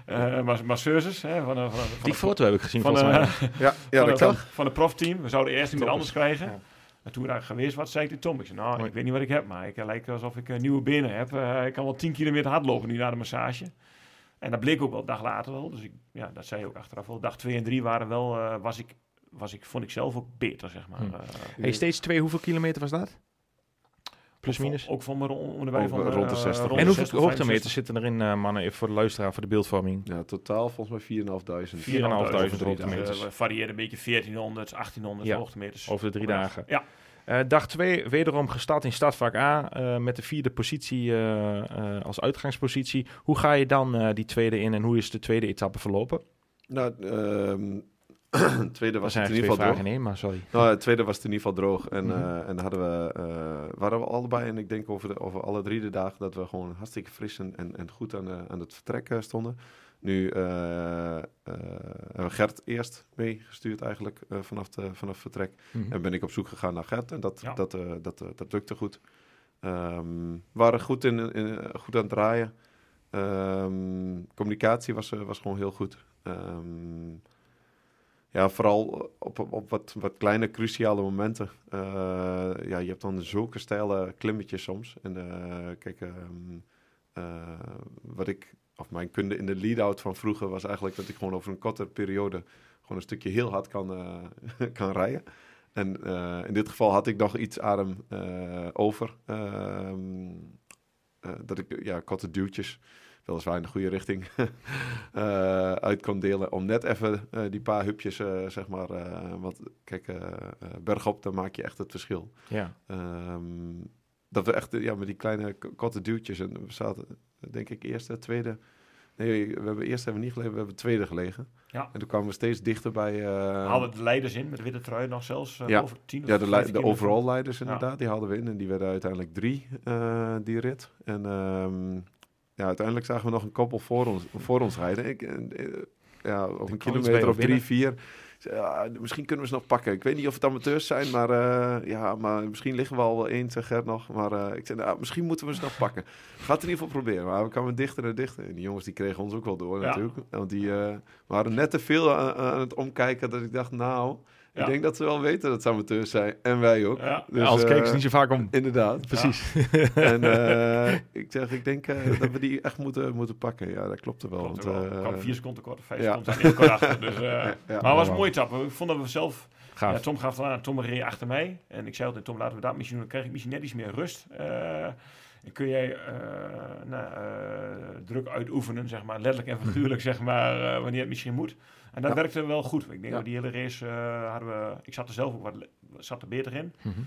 Eh mas- masseuses. Hè, van, van, Die foto heb ik gezien van, volgens mij. eh, Ja, ja van, dat een- kan. van, profteam. We zouden eerst iemand anders krijgen. Ja. En toen we daar geweest was, zei ik tegen Tom. Ik zei, nou, ik weet niet wat ik heb, maar ik eh, lijkt alsof ik eh, nieuwe benen heb. Eh, ik kan wel 10 kilometer hardlopen nu na de massage. En dat bleek ook wel een dag later wel. Dus ik, ja, dat zei je ook achteraf wel. Dag 2 en 3 waren wel, eh, was ik, was ik, vond ik zelf ook beter, zeg maar. Hm. Eh, Hey, stage 2, hoeveel kilometer was dat? Plus ook van- minus. Ook van me om de bij Ook van rond de eh, 60. rond En hoeveel 60, hoogtemeters 65. zitten erin, eh, mannen, even voor de luisteraar, voor de beeldvorming? Ja, totaal volgens mij 4.500. 4.500 4.500 hoogtemeters. Eh, varieerde een beetje 1400, 1800 Ja, hoogtemeters. Over de drie dagen. Ja, Eh, dag 2, wederom gestart in startvak A eh, met de vierde positie eh, eh, als uitgangspositie. Hoe ga je dan eh, die tweede in en hoe is de tweede etappe verlopen? Nou, ehm tweede was het in ieder geval droog. in één, maar sorry. Nou, het tweede was het in ieder geval droog. En, Mhm. eh, en hadden we, eh, waren we allebei, en ik denk over, de, over alle drie de dagen, dat we gewoon hartstikke fris en, en, en goed aan, eh, aan het vertrek stonden. Nu eh, eh, hebben we Gert eerst meegestuurd eigenlijk eh, vanaf, de, vanaf vertrek. Mhm. En ben ik op zoek gegaan naar Gert en dat, Ja. dat, eh, dat, dat lukte goed. Ehm, we waren goed, in, in, goed aan het draaien. Ehm, communicatie was, was gewoon heel goed. Ehm, ja, vooral op, op, wat, wat kleine cruciale momenten. Eh, ja, je hebt dan zulke steile klimmetjes soms. En eh, kijk, ehm, eh, wat ik, of mijn kunde in de lead-out van vroeger was eigenlijk dat ik gewoon over een korte periode gewoon een stukje heel hard kan, kan rijden. En in dit geval had ik nog iets adem over. Ehm, eh, dat ik ja, korte duwtjes, weliswaar in de goede richting, eh, uit kon delen. Om net even eh, die paar hupjes, eh, zeg maar. want kijk, bergop, dan maak je echt het verschil. Ja. Ehm, dat we echt ja, met die kleine korte duwtjes. En we zaten, denk ik, eerste, tweede, Nee, we hebben eerst hebben we niet gelegen, we hebben tweede gelegen. Ja. En toen kwamen we steeds dichter bij... eh, Hadden de leiders in met de witte trui nog zelfs uh, Ja. over 10 of ja, de, 15 le- de overall leiders inderdaad, die hadden we in. En die werden uiteindelijk drie, die rit. En ehm, ja, uiteindelijk zagen we nog een koppel voor ons, voor ons rijden. Ik, eh, ja, op een kilometer of drie, vier. Ja, misschien kunnen we ze nog pakken. Ik weet niet of het amateurs zijn, maar, eh, ja, maar misschien liggen we al wel één, zegt Gert nog. Maar eh, ik zei, nou, misschien moeten we ze nog pakken. Gaat in ieder geval proberen. Maar we kwamen dichter en dichter. En die jongens die kregen ons ook wel door Ja. natuurlijk. Want die eh, waren net te veel aan, aan het omkijken dat ik dacht, nou... Ja. Ik denk dat ze wel weten dat het amateurs zijn. En wij ook. Ja. Dus, Anders keken eh, ze niet zo vaak om. Inderdaad. Precies. En eh, ik zeg, ik denk eh, dat we die echt moeten, moeten pakken. Ja, dat klopt er wel. Klopt want, er wel. kwam vier seconden kort vijf ja. seconden aan kort achter. Dus, eh, ja, ja. maar het was een mooie etappe. Ik vond dat we zelf... Ja, Tom gaf het aan. Tom reed achter mij. En ik zei altijd, Tom, laten we dat misschien doen. Dan krijg ik misschien net iets meer rust. Eh, en kun jij eh, nou, eh, druk uitoefenen, zeg maar. Letterlijk en figuurlijk, zeg maar. eh, wanneer het misschien moet. En dat werkte wel goed. Ik denk dat die hele race eh, hadden we... Ik zat er zelf ook wat... Zat er beter in. Mhm.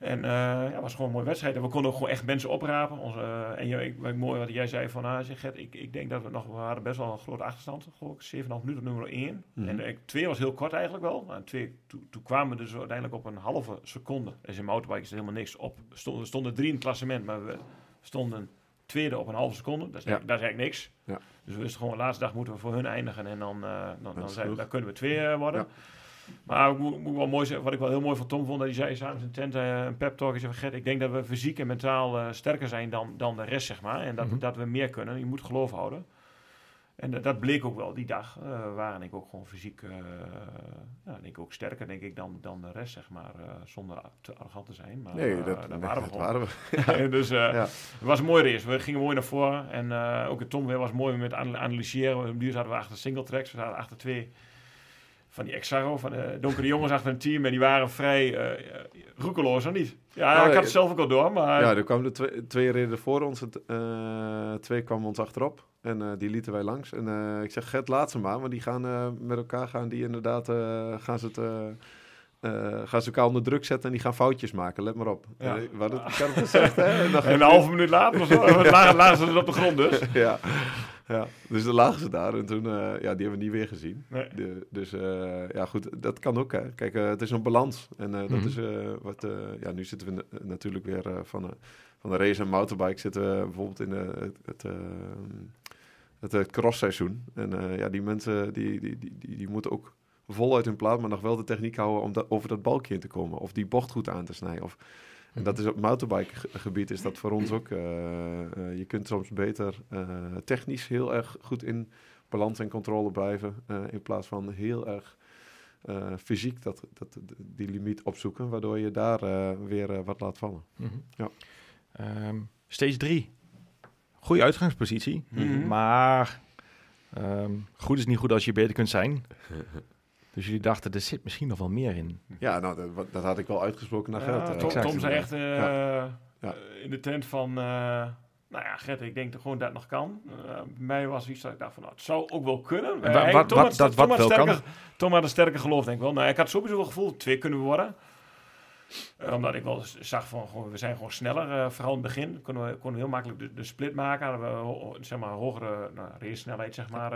En eh, ja, het was gewoon een mooie wedstrijd. En we konden ook gewoon echt mensen oprapen. Onze, eh, en je, ik, mooi wat jij zei van, ah, zeg, Gert, ik, ik denk dat we nog, we hadden best wel een grote achterstand. Geloof ik, 7,5 minuten op nummer 1. Mhm. En eh, twee was heel kort eigenlijk wel. En twee, toen, kwamen we dus uiteindelijk op een halve seconde. Dus in motorbike is helemaal niks op. Stonden, we stonden drie in het klassement, maar we stonden tweede op een halve seconde. Dat is, Ja. eigenlijk, dat is eigenlijk niks. Ja. Dus we wisten gewoon, de laatste dag moeten we voor hun eindigen. En dan, eh, dan, dan, zijn, dan kunnen we twee worden. Ja. Maar ik moet, moet wel mooi zeggen, wat ik wel heel mooi van Tom vond, dat hij zei samen zijn tent eh, een pep talk. Hij zei Gert, ik denk dat we fysiek en mentaal eh, sterker zijn dan, dan de rest, zeg maar. En dat, Mhm. dat we meer kunnen. Je moet geloof houden. En dat- dat bleek ook wel die dag. eh we waren ik ook gewoon fysiek, eh, ja, denk ik ook sterker denk ik dan, dan de rest, zeg maar. eh, zonder te arrogant te zijn. Maar Nee, eh, dat, daar waren we dat waren we. dus eh, Ja. het was een mooie race. We gingen mooi naar voren. En eh, ook het Tom weer was mooi met ana- analyseren. Duur zaten we achter single tracks. We zaten achter twee van die Exarro, van de donkere jongens achter een team. En die waren vrij eh, eh, roekeloos, of niet? Ja, Nou, ik had eh, het zelf ook al door, maar... Ja, er kwamen de twee, twee reden voor ons. Het, eh, twee kwamen ons achterop. En eh, die lieten wij langs. En eh, ik zeg, Gert, laat ze maar. Want die gaan eh, met elkaar gaan die inderdaad... eh, gaan ze het... eh, gaan ze elkaar onder druk zetten en die gaan foutjes maken, let maar op. Ja. Eh, hadden het elkaar gezegd, hè? En dan en een halve minuut later of zo, lagen, lagen ze dus op de grond dus. ja. ja, dus dan lagen ze daar en toen, eh, ja, die hebben we niet weer gezien. Nee. De, dus ja, goed, dat kan ook, hè. Kijk, het is een balans. En dat Mhm. is wat, ja, nu zitten we na- natuurlijk weer van, de van de race en motorbike zitten we bijvoorbeeld in eh, het, het, het, crossseizoen. En ja, die mensen, die, die, die, die moeten ook voluit hun plaat, maar nog wel de techniek houden om dat, over dat balkje in te komen. Of die bocht goed aan te snijden. Of, en dat is op motorbike ge- gebied is dat voor ons ook. eh, eh, je kunt soms beter eh, technisch heel erg goed in balans en controle blijven. eh, in plaats van heel erg eh, fysiek dat, dat, die limiet opzoeken. Waardoor je daar eh, weer wat laat vallen. Mhm. Ja. Ehm, stage 3. Goede uitgangspositie. Mhm. Maar ehm, goed is niet goed als je beter kunt zijn. Dus jullie dachten, er zit misschien nog wel meer in. Ja, nou, dat, dat had ik wel uitgesproken naar Ja, Gert. Tom, exact. Tom zei echt eh, Ja. eh, in de tent van... eh, nou ja, Gert, ik denk dat gewoon dat het nog kan. Eh, bij mij was iets dat ik dacht van, nou, het zou ook wel kunnen. En wa- Eh, wat- Tom wat- had- dat Tom wat had wel sterker- Tom had een sterke geloof, denk ik wel. Nou, ik had sowieso wel het gevoel, twee kunnen we worden. Eh, omdat ik wel zag van, gewoon, we zijn gewoon sneller. eh, vooral in het begin konden we, konden we heel makkelijk de, de split maken. Hadden we zeg maar, hogere nou, race snelheid, zeg maar.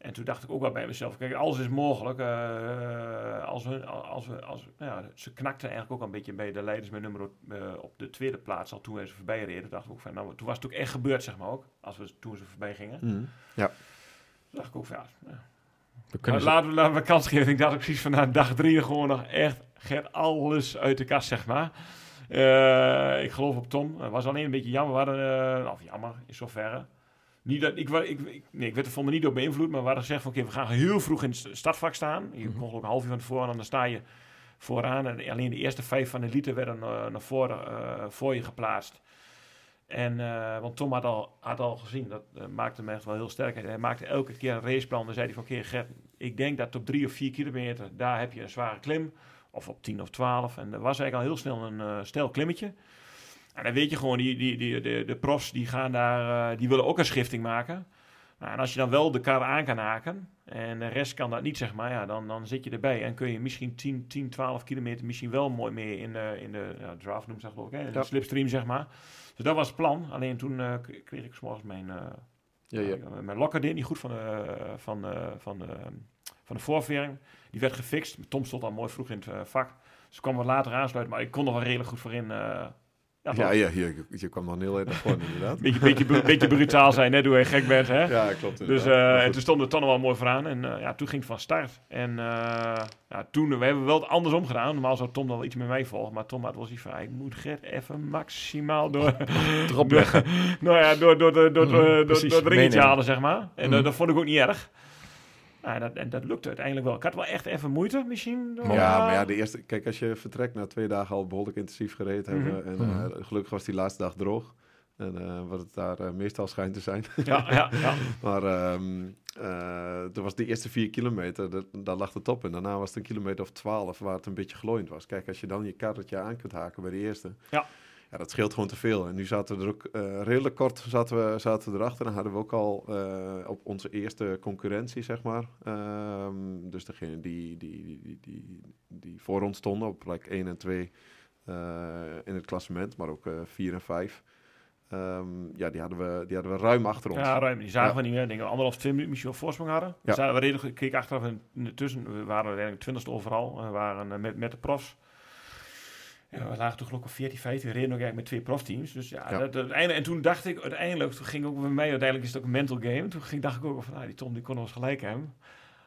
Eh. en toen dacht ik ook wel bij mezelf, kijk, alles is mogelijk. eh, als we, als we, als, nou ja, ze knakten eigenlijk ook een beetje bij de leiders met nummer eh, op de tweede plaats al toen ze voorbij reden. Toen dacht ik ook van, nou, toen was het ook echt gebeurd, zeg maar ook. Als we, toen ze voorbij gingen. Mhm. Toen dacht ik ook van, ja, ja, We maar laten, we, laten we kans geven. Ik dacht ook precies van na dag drie gewoon nog echt Gert, alles uit de kast, zeg maar. Eh, ik geloof op Tom. Het was alleen een beetje jammer. We hadden, eh, of jammer, in zoverre. Niet dat, ik, ik, ik, nee, ik werd er voor me niet door beïnvloed, maar we hadden gezegd van oké, we gaan heel vroeg in het st- startvak staan. Je Mhm. kon ook een half uur van tevoren en dan sta je vooraan. En alleen de eerste vijf van de liter werden eh, naar voren eh, voor je geplaatst. En, eh, want Tom had al, had al gezien, dat maakte me echt wel heel sterk. Hij maakte elke keer een raceplan. Dan zei hij van, oké Gert, ik denk dat op drie of vier kilometer, daar heb je een zware klim. Of op 10 of 12. En er was eigenlijk al heel snel een stel klimmetje. En dan weet je gewoon, die, die, die, de, de profs die gaan daar, eh, die willen ook een schifting maken. Nou, en als je dan wel de kar aan kan haken en de rest kan dat niet, zeg maar, ja, dan, dan zit je erbij. En kun je misschien 10, 10 12 kilometer misschien wel mooi mee in de, in de ja, draft noemt ze geloof ik, hè? de Ja. slipstream, zeg maar. Dus dat was het plan. Alleen toen eh, kreeg ik s'morgens mijn, eh Ja, ja. uh, mijn lokker deed niet goed van de, van, de, van, de, van de voorvering. Die werd gefixt. Tom stond al mooi vroeg in het vak. Dus ik kwam wat later aansluiten, maar ik kon er wel redelijk goed voorin. Eh ja, Ja, ja, je, je kwam dan heel erg naar voren, inderdaad. Beetje, beetje, beetje brutaal zijn, net hoe je gek bent, hè? Ja, klopt. Dus inderdaad. eh, en goed. toen stond het dan wel mooi vooraan. En eh, ja, toen ging het van start. En eh, ja, toen, we hebben wel het andersom gedaan. Normaal zou Tom dan wel iets met mij volgen. Maar Tom had wel zoiets van, ah, ik moet Gert even maximaal door... Erop leggen. nou ja, door, door, door, door, door, door, precies, door het ringetje halen, zeg maar. En Mhm. eh, dat vond ik ook niet erg. Nou, dat, en dat lukte uiteindelijk wel. Ik had wel echt even moeite, misschien. door- Ja, maar ja, de eerste, kijk, als je vertrekt na twee dagen al behoorlijk intensief gereden hebben. En Mhm. eh, gelukkig was die laatste dag droog. En eh, wat het daar eh, meestal schijnt te zijn. ja, ja, ja. maar ehm eh, toen was de eerste vier kilometer, dat, daar lag het op. En daarna was het een kilometer of twaalf waar het een beetje glooiend was. Kijk, als je dan je karretje aan kunt haken bij de eerste. Ja. Ja, dat scheelt gewoon te veel. En nu zaten we er ook eh, redelijk kort zaten we, zaten we erachter. Dan hadden we ook al eh, op onze eerste concurrentie, zeg maar. Ehm, dus degene die, die, die, die, die, die voor ons stonden op plek 1 en 2 eh, in het klassement, maar ook 4 en 5. Ehm, ja, die hadden, we, die hadden we ruim achter ons. Ja, ruim. Die zagen Ja. we niet meer. Ik denk we anderhalf, twee minuten misschien wel voorsprong hadden. Ja. We redelijk, ik keek achteraf en tussen. We waren uiteindelijk twintigste overal. We waren met, met de profs. Ja, we lagen toch ook op 14, 15. We reden ook eigenlijk met twee profteams. Dus ja, Ja. Dat, dat, en toen dacht ik uiteindelijk, toen ging ook bij mij, uiteindelijk is het ook een mental game. Toen ging, dacht ik ook van, ah, die Tom die kon ons gelijk hebben.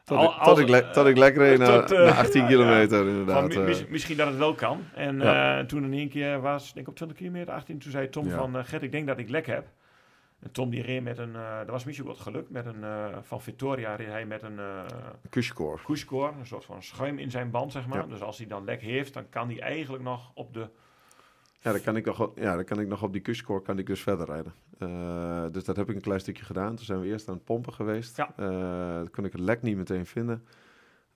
Tot, Al- ik, tot, ik, le- tot ik lekker reed naar, eh, naar 18 ja, kilometer, inderdaad. mi- eh. mis- misschien dat het wel kan. En eh, toen in één keer was, denk ik op 20 kilometer, 18, toen zei Tom van, eh Gert, ik denk dat ik lek heb. En Tom die reed met een, eh dat was misschien wat geluk, met een, eh, van Victoria reed hij met een uh, Cushcore. pushcore, een soort van schuim in zijn band, zeg maar. Ja. Dus als hij dan lek heeft, dan kan hij eigenlijk nog op de... Ja, dan kan ik nog, op- ja, dan kan ik nog op die Cushcore kan ik dus verder rijden. Eh, dus dat heb ik een klein stukje gedaan. Toen zijn we eerst aan het pompen geweest. Ja. Eh, toen kon ik het lek niet meteen vinden.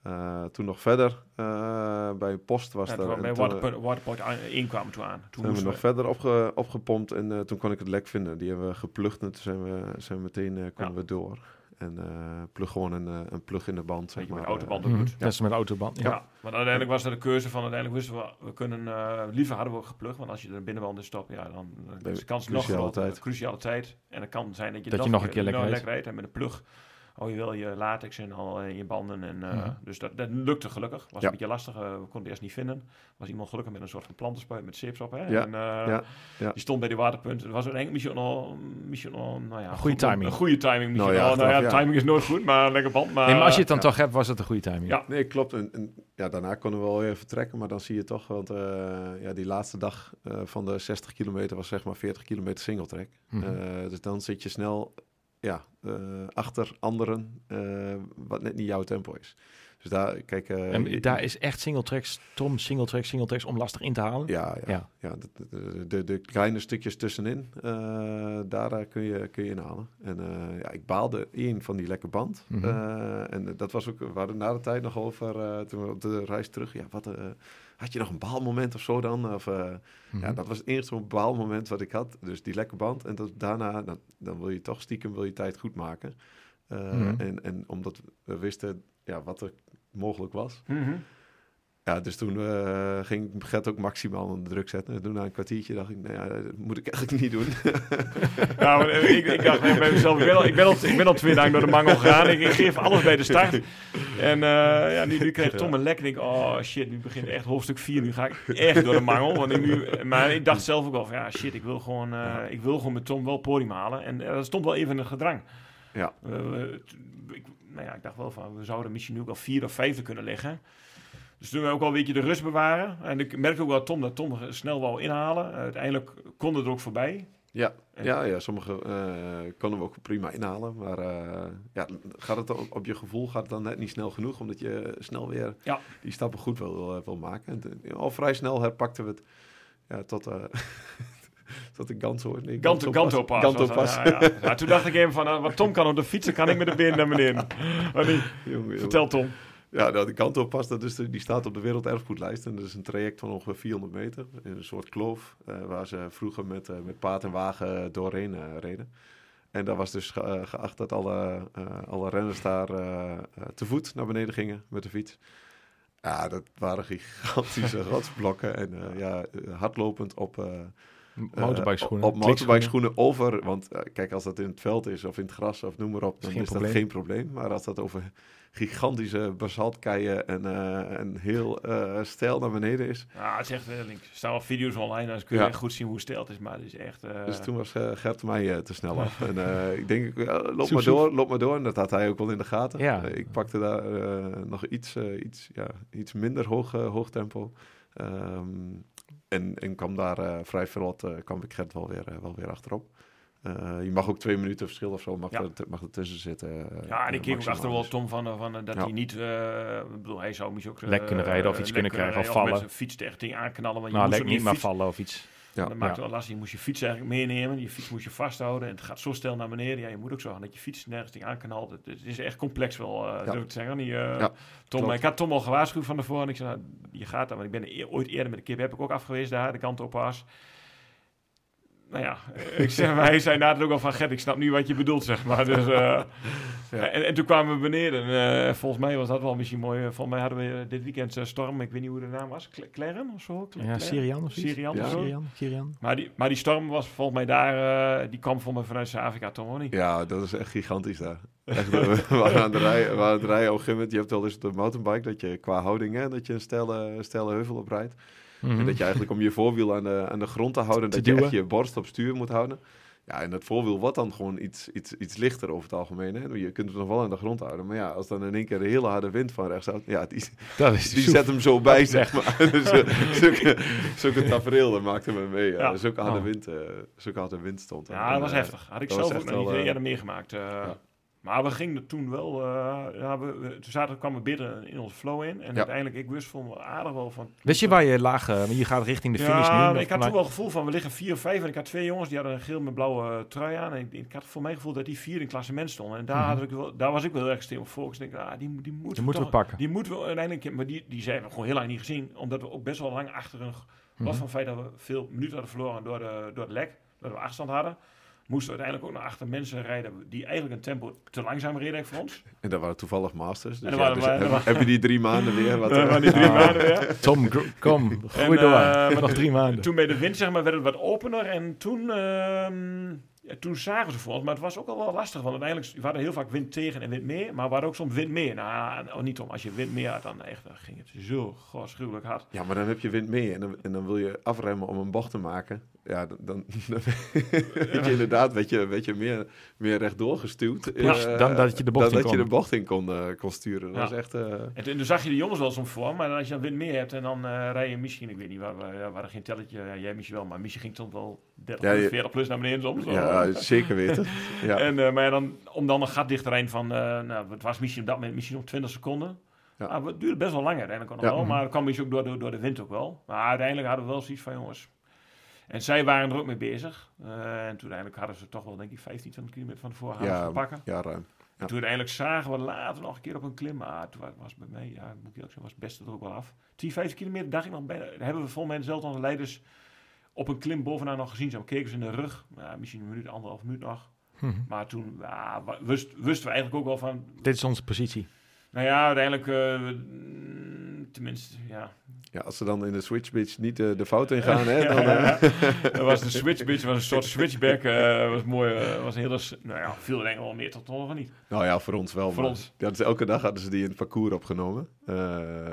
Eh, toen nog verder eh, bij post was Ja, daar. bij toen, eh, Waterpoint, Waterpoint 1 kwamen toen aan. Toen zijn we nog we, verder opge, opgepompt en eh, toen kon ik het lek vinden. Die hebben we geplucht en toen zijn we, zijn we meteen eh, konden Ja. we door. En eh plug gewoon een, eh, een plug in de band. Zeg Weet je, maar. met autoband Eh, ook Mhm. doet. Dat is met autoband. Ja. Ja. maar uiteindelijk was er de keuze van, uiteindelijk wisten we, we kunnen, eh, liever hadden we ook geplukt, want als je er een binnenband in stopt, ja, dan is de kans nog cruciale groter. tijd. Cruciale tijd. En het kan zijn dat je, Dat je nog een keer lek rijdt. rijdt. En met een plug hou je wel je latex en al in je banden. En, eh, Mhm. Dus dat, dat lukte gelukkig. Was Ja. een beetje lastig, eh, we konden het eerst niet vinden. was iemand gelukkig met een soort van plantenspuit met zips op. Hè? Ja, En, eh, ja, ja. Die stond bij die waterpunt. Het was uiteindelijk misschien nog, misschien nog nou ja, Een goede goed- timing. Een goede timing. Misschien Nou nou ja, timing is nooit goed, maar een lekker band. Maar, Nee, maar als je het dan Ja. toch hebt, was het een goede timing. Ja. Nee, klopt. En, en ja, daarna konden we wel weer vertrekken, maar dan zie je toch, want eh, ja, die laatste dag eh, van de 60 kilometer was zeg maar 40 kilometer singletrack. Eh, dus dan zit je snel ja, eh, achter anderen, eh, wat net niet jouw tempo is. Dus daar, kijk... eh, En daar is echt singletracks, Tom, singletracks, singletracks om lastig in te halen. Ja, ja, Ja. ja. de, de, kleine stukjes tussenin, daar kun, je, kun je inhalen. En ja, ik baalde één van die lekke band. Mhm. En dat was ook, we hadden na de tijd nog over, toen we op de reis terug, ja, wat, eh, had je nog een baalmoment of zo dan? Of, eh, Mhm. Ja, dat was het eerste zo'n baalmoment wat ik had. Dus die lekke band. En dat, daarna, dan, dan wil je toch stiekem wil je tijd goed maken. Eh, Mhm. en, en omdat we wisten ja, wat er mogelijk was. Mhm. Ja, dus toen eh, ging Gert ook maximaal onder de druk zetten. En toen na een kwartiertje dacht ik, nou ja, dat moet ik eigenlijk niet doen. Ja, maar eh, ik, ik dacht bij mezelf, ik ben, al, ik, ben al, ik ben al twee dagen door de mangel gegaan. Ik, ik geef alles bij de start. En eh, ja, nu, nu kreeg Tom een lek. En ik oh shit, nu begint echt hoofdstuk 4. Nu ga ik echt door de mangel. Want ik nu, maar ik dacht zelf ook al van, ja shit, ik wil gewoon, ik wil gewoon met Tom wel podium halen. En dat stond wel even in het gedrang. Ja. Ik, nou ja, ik dacht wel van, we zouden misschien nu ook wel vier of vijfde kunnen liggen. Dus toen we ook wel een beetje de rust bewaren. En ik merkte ook wel Tom dat Tom snel wou inhalen. uiteindelijk kon het er ook voorbij. Ja, En- ja, ja sommige eh, konden we ook prima inhalen. Maar eh, ja, gaat het op, op je gevoel gaat het dan net niet snel genoeg. Omdat je snel weer Ja. die stappen goed wil, eh, wil maken. En al vrij snel herpakten we het ja, tot, eh tot de Ganto. Nee, Ganto, Ganto pas. Ganto pas. Ja, ja. Ja, toen dacht ik even van, eh, wat Tom kan op de fietsen, kan ik met de been naar beneden. Maar. Jongen, jongen. Vertel Tom. Ja, nou, de Kanto pas, dat is de- die staat op de werelderfgoedlijst. En dat is een traject van ongeveer 400 meter. In een soort kloof, eh, waar ze vroeger met, eh, met paard en wagen doorheen eh, reden. En daar was dus geacht dat alle, alle renners daar te voet naar beneden gingen met de fiets. Ja, dat waren gigantische rotsblokken. En ja, hardlopend op Motorbikeschoenen. op motorbikeschoenen over. Want kijk, als dat in het veld is of in het gras of noem maar op, dan is, dat geen probleem. Maar als dat over gigantische basaltkeien en, uh, en heel uh, stijl naar beneden is. Ja, het is echt, uh, er staan wel video's online, dan kun je ja. goed zien hoe stijl het is, maar het is echt... Dus toen was Gert mij te snel af. en ik denk, loop maar door, loop maar door. En dat had hij ook wel in de gaten. Ja. ik pakte daar nog iets, iets, ja, iets minder hoog, hoog tempo. Um, en, en kwam daar vrij vlot, kwam ik Gert wel weer, wel weer achterop. Uh, je mag ook twee minuten verschil of zo mag, ja. er, mag er tussen zitten. Uh, ja, en ik keek ook achter wel Tom van, van dat ja. hij niet, uh, ik bedoel, hij zou misschien ook lek kunnen rijden of iets kunnen krijgen of vallen. Of met fiets echt ding aanknallen. Want nou, lek niet, maar vallen of iets. Ja. Dat maakt het wel lastig. Je moest je fiets eigenlijk meenemen. Je fiets moest je vasthouden. En het gaat zo snel naar beneden. Ja, je moet ook zorgen dat je fiets nergens ding aanknalt. Het, het is echt complex wel, uh, ja. te zeggen. Die, uh, Tom, ik had Tom al gewaarschuwd van tevoren. En ik zei, nou, je gaat daar. Want ik ben e ooit eerder met de kip heb ik ook afgewezen daar, de kant op was nou ja, ik zeg, hij zei na het ook al van, Gert, ik snap nu wat je bedoelt, zeg maar. Dus, uh, ja. en, en, toen kwamen we beneden. Uh, volgens mij was dat wel misschien mooi. Volgens mij hadden we dit weekend uh, storm, ik weet niet hoe de naam was, Claren of zo? Cl ja, Syrian of zoiets. Syrian, ja. Syrian, Syrian. Maar, die, maar die storm was volgens mij daar, die kwam voor me vanuit Zuid-Afrika, toch niet? Ja, dat is echt gigantisch daar. Echt, we waren aan het rijden, we waren aan het rijden op Je hebt wel eens de mountainbike, dat je qua houding, hè, dat je een stelle, stelle heuvel oprijdt. En dat je eigenlijk om je voorwiel aan de, aan de grond te houden, dat je echt je borst op stuur moet houden. Ja, en dat voorwiel wordt dan gewoon iets, iets, iets lichter over het algemeen. Hè? Je kunt het nog wel aan de grond houden. Maar ja, als dan in één keer een hele harde wind van rechts uit... Ja, die, dat is die zet hem zo bij, zeg maar. dus, uh, zulke, zulke tafereel, dat maakte me mee. Ja. Zulke, harde oh. wind, uh, zulke harde wind stond. Ja, dat was heftig. Had ik zelf ook nog niet eerder meegemaakt. Uh, maar we gingen toen wel, uh, ja, we, we, toen zaten, kwamen we binnen in onze flow in. En uiteindelijk, ik wist van me aardig wel van... Wist je waar je lag? Uh, je gaat richting de finish ja, nu? ik had toen wel het gevoel van, we liggen vier of vijf. En ik had twee jongens, die hadden een geel met blauwe uh, trui aan. En ik, ik, had voor mij gevoel dat die vier in klassement stonden. En daar, mm -hmm. had ik wel, daar was ik wel heel erg stil op volgens. Ik denk, ah, die, die, moeten, die moeten we pakken. Die moeten we uiteindelijk... Maar die, die zijn we gewoon heel lang niet gezien. Omdat we ook best wel lang achter een... Mm -hmm. Los van het feit dat we veel minuten hadden verloren door, de, door het lek. Dat we afstand hadden moesten uiteindelijk ook naar achter mensen rijden die eigenlijk een tempo te langzaam reden voor ons. En dat waren toevallig masters. Dus, ja, dus heb, heb, je die drie maanden weer? Wat, uh, die drie ah. maanden weer. Tom, kom, groei door. Uh, nog drie maanden. Toen bij de wind zeg maar, werd het wat opener en toen... Uh, ja, toen zagen ze voor ons, maar het was ook al wel lastig. Want uiteindelijk, we hadden heel vaak wind tegen en wind meer. Maar we hadden ook soms wind meer. Nou, oh, niet om. Als je wind meer had, dan, echt, dan ging het zo gruwelijk hard. Ja, maar dan heb je wind mee en dan, en dan wil je afremmen om een bocht te maken. Ja, dan, dan, dan weet je inderdaad weet je, weet je meer, meer rechtdoor gestuurd. Ja, uh, dan dat je de bocht dan in dat je de bocht in kon, uh, kon sturen. Dat ja. was echt... Uh... En toen zag je de jongens wel soms voor, maar als je dan wind meer hebt en dan rij je misschien, ik weet niet, waar, waar, geen telletje, ja, jij misschien wel, maar misschien ging het wel 30 ja, plus, 40 plus naar beneden soms. Ja, zeker weten. Ja. En, maar ja, dan, om dan een gat dichter van, nou, het was misschien op dat moment misschien nog 20 seconden. Ja. Ah, het duurde best wel langer uiteindelijk nog wel, maar dat kwam misschien ook door, door, door de wind ook wel. Maar uiteindelijk hadden we wel zoiets van, jongens, en zij waren er ook mee bezig. Uh, en toen uiteindelijk hadden ze toch wel, denk ik, 15, 20 kilometer van tevoren ja, te pakken. Ja, ruim. Ja. En toen uiteindelijk zagen we later nog een keer op een klim. Maar toen was bij mij, ja, moet ik zeggen, was het beste er ook wel af. 10, 15 kilometer dacht ik nog bijna. Hebben we volgens mij zelf onze leiders op een klim bovenaan nog gezien. Zo keken ze in de rug. Ja, misschien een minuut, anderhalf minuut nog. -hmm. Maar toen ja, wist, wisten we eigenlijk ook wel van... Dit is onze positie. Nou ja, uiteindelijk... Uh, tenminste, ja, ja, als ze dan in de switchbitch niet uh, de fout in gaan, hè, dan... Uh... dat was de switchbitch, was een soort switchback. Uh, was mooi, was een hele... Nou ja, veel denk ik wel meer tot nog niet. Nou ja, voor ons wel. Voor ons. Ja, dus elke dag hadden ze die in het parcours opgenomen,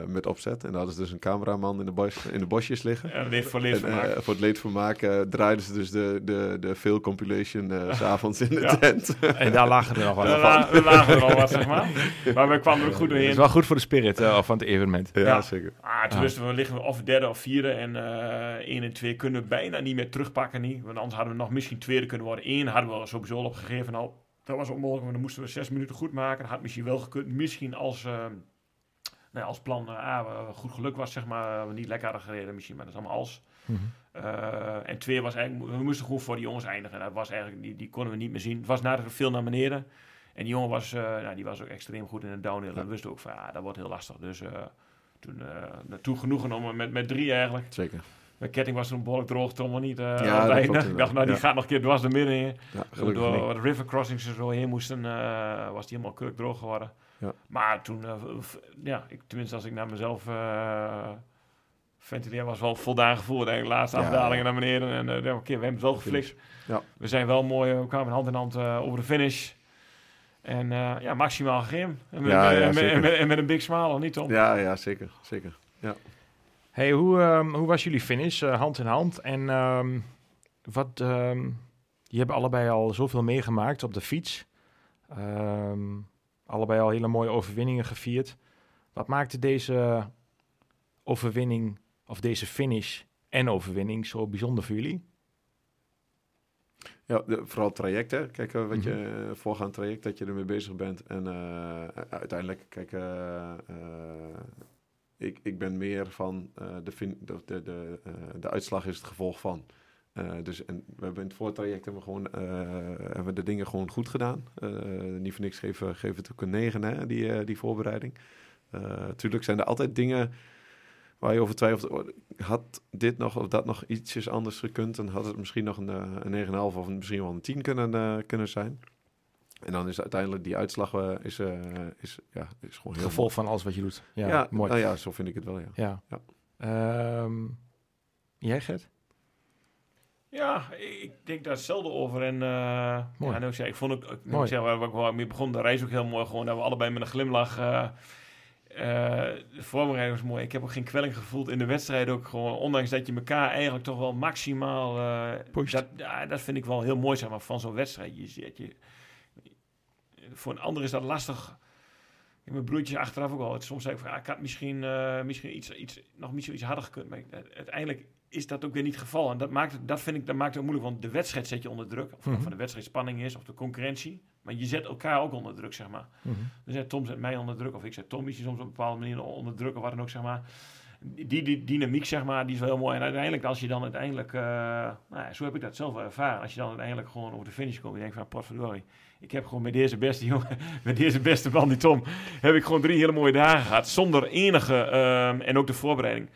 met opzet. En dan hadden ze dus een cameraman in de, bos, in de bosjes liggen. Ja, leed voor leedvermaak. En, voor het leedvermaak draaiden ze dus de, de, de veel compilation s s'avonds in de ja. tent. en daar lagen er nog wat van. Daar lagen er al wat, zeg maar. Maar we kwamen er goed doorheen. Het is wel goed voor de spirit van het evenement. Ja, ja. zeker. Ah, toen wisten we liggen we of derde of vierde. En uh, één en twee kunnen we bijna niet meer terugpakken. Niet. Want anders hadden we nog misschien tweede kunnen worden. Eén hadden we sowieso al opgegeven al. Dat was onmogelijk, maar dan moesten we zes minuten goed maken. Dat had misschien wel gekund. Misschien als, uh, nou, als plan uh, goed geluk was, zeg maar. We niet lekker hadden gereden misschien, maar dat is allemaal als. Mm -hmm. uh, en twee was eigenlijk, we moesten gewoon voor die jongens eindigen. Dat was eigenlijk, die, die konden we niet meer zien. Het was naar veel naar beneden. En die jongen was, uh, nou, die was ook extreem goed in het downhill. Ja. En we wisten ook van, ja, dat wordt heel lastig. Dus toen, uh, toen genoegen om met, met drie eigenlijk. Zeker. Mijn ketting was toen behoorlijk droog, Tom maar niet. Uh, Ja, dat klopt ik dacht, nou, die ja. gaat nog een keer dwars de midden in. Ja, Door, wat river crossings er zo heen moesten, eh, was die helemaal kurk droog geworden. Ja. Maar toen, eh, ja, ik, tenminste als ik naar mezelf eh ventileer, was wel voldaan gevoel. Ik, laatste afdalingen naar beneden. En eh, oké, we hebben het wel geflikt. Ja. We zijn wel mooi, eh, we kwamen hand in hand eh, over de finish. En eh, ja, maximaal gegeven. En met, Ja, en ja, met- zeker. en met, en met een big smile, of niet Tom? Ja, ja, zeker. zeker. Hey, hoe, ehm, hoe was jullie finish? eh, hand in hand. En ehm, wat, ehm je hebt allebei al zoveel meegemaakt op de fiets. Ehm, allebei al hele mooie overwinningen gevierd. Wat maakte deze overwinning, of deze finish en overwinning zo bijzonder voor jullie? Ja, de- vooral het traject, hè. Kijk, eh, wat Mhm. je eh, voorgaand traject, dat je ermee bezig bent. En eh, uiteindelijk, kijk, ik, ik ben meer van de, fin de, de, de, de uitslag is het gevolg van. Dus en we hebben in het voortraject hebben we gewoon hebben we de dingen gewoon goed gedaan. Niet voor niks geven, geven het ook een 9, hè, die, die voorbereiding. Tuurlijk zijn er altijd dingen waar je over twijfelt. oh, Had dit nog of dat nog ietsjes anders gekund, dan had het misschien nog een, eh, een 9,5 of misschien wel een 10 kunnen, eh, kunnen zijn. En dan is uiteindelijk die uitslag eh, is, eh, is, ja, is gewoon heel gevolg van alles wat je doet. Ja, Ja, mooi. nou ja, zo vind ik het wel, ja. Ja. Ja. Ehm, jij, Gert? Ja, ik denk daar hetzelfde over. En, eh Mooi. Ja, en ook zei, ik vond ook, ik Mooi. zeggen, waar, waar ik mee begon, de reis ook heel mooi. Gewoon dat we allebei met een glimlach. Eh, de voorbereiding was mooi. Ik heb ook geen kwelling gevoeld in de wedstrijd. Ook gewoon, ondanks dat je elkaar eigenlijk toch wel maximaal. eh, Pusht. dat, dat vind ik wel heel mooi, zeg maar, van zo'n wedstrijd. Je, ziet je, voor een ander is dat lastig. Ja, Mijn broertje achteraf ook al. Soms zei ik van, ah, ik had misschien, eh, misschien iets, iets, nog misschien iets harder gekund. Maar ik- uiteindelijk is dat ook weer niet het geval. En dat, maakt, het- dat vind ik dat maakt het ook moeilijk. Want de wedstrijd zet je onder druk. Of, Mhm. of de wedstrijd spanning is, of de concurrentie. Maar je zet elkaar ook onder druk, zeg maar. Mhm. Dus hè, Tom zet mij onder druk. Of ik zet Tom soms op een bepaalde manier onder druk. Of wat dan ook, zeg maar. Die, die dynamiek, zeg maar, die is wel heel mooi. En uiteindelijk, als je dan uiteindelijk... eh, nou ja, zo heb ik dat zelf wel ervaren. Als je dan uiteindelijk gewoon over de finish komt. En je denkt van, potverdorie. Ik heb gewoon met deze beste jongen... Met deze beste man, die Tom... Heb ik gewoon drie hele mooie dagen gehad. Zonder enige... ehm, en ook de voorbereiding.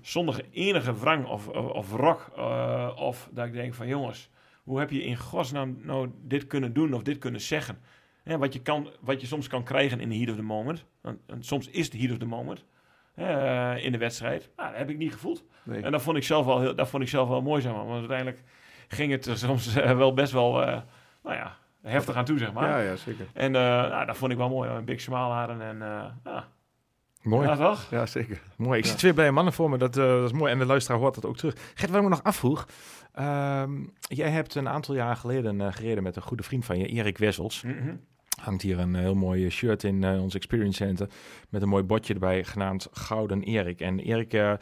Zonder enige wrang of, of, of rok. eh, of dat ik denk van, jongens... Hoe heb je in godsnaam nou dit kunnen doen of dit kunnen zeggen? Wat, je kan, wat je soms kan krijgen in de heat of the moment. En, en soms is de heat of the moment. eh, in de wedstrijd. Nou, dat heb ik niet gevoeld. Nee. En dat vond ik zelf wel, heel, dat vond ik zelf wel mooi, zeg maar. Want uiteindelijk ging het er soms eh, wel best wel, eh, nou ja, heftig aan toe, zeg maar. Ja, ja, zeker. En nou, dat vond ik wel mooi. Een big smile hadden en ja. Mooi. Ja, toch? Ja, zeker. Mooi. Ik Ja. zie twee blije mannen voor me. Dat, eh, dat is mooi. En de luisteraar hoort dat ook terug. Gert, wat ik me nog afvroeg. ehm, jij hebt een aantal jaar geleden eh, gereden met een goede vriend van je, Erik Wessels. Mhm. Hangt hier een eh, heel mooi shirt in eh, ons Experience Center. Met een mooi bordje erbij, genaamd Gouden Erik. En Erik, eh,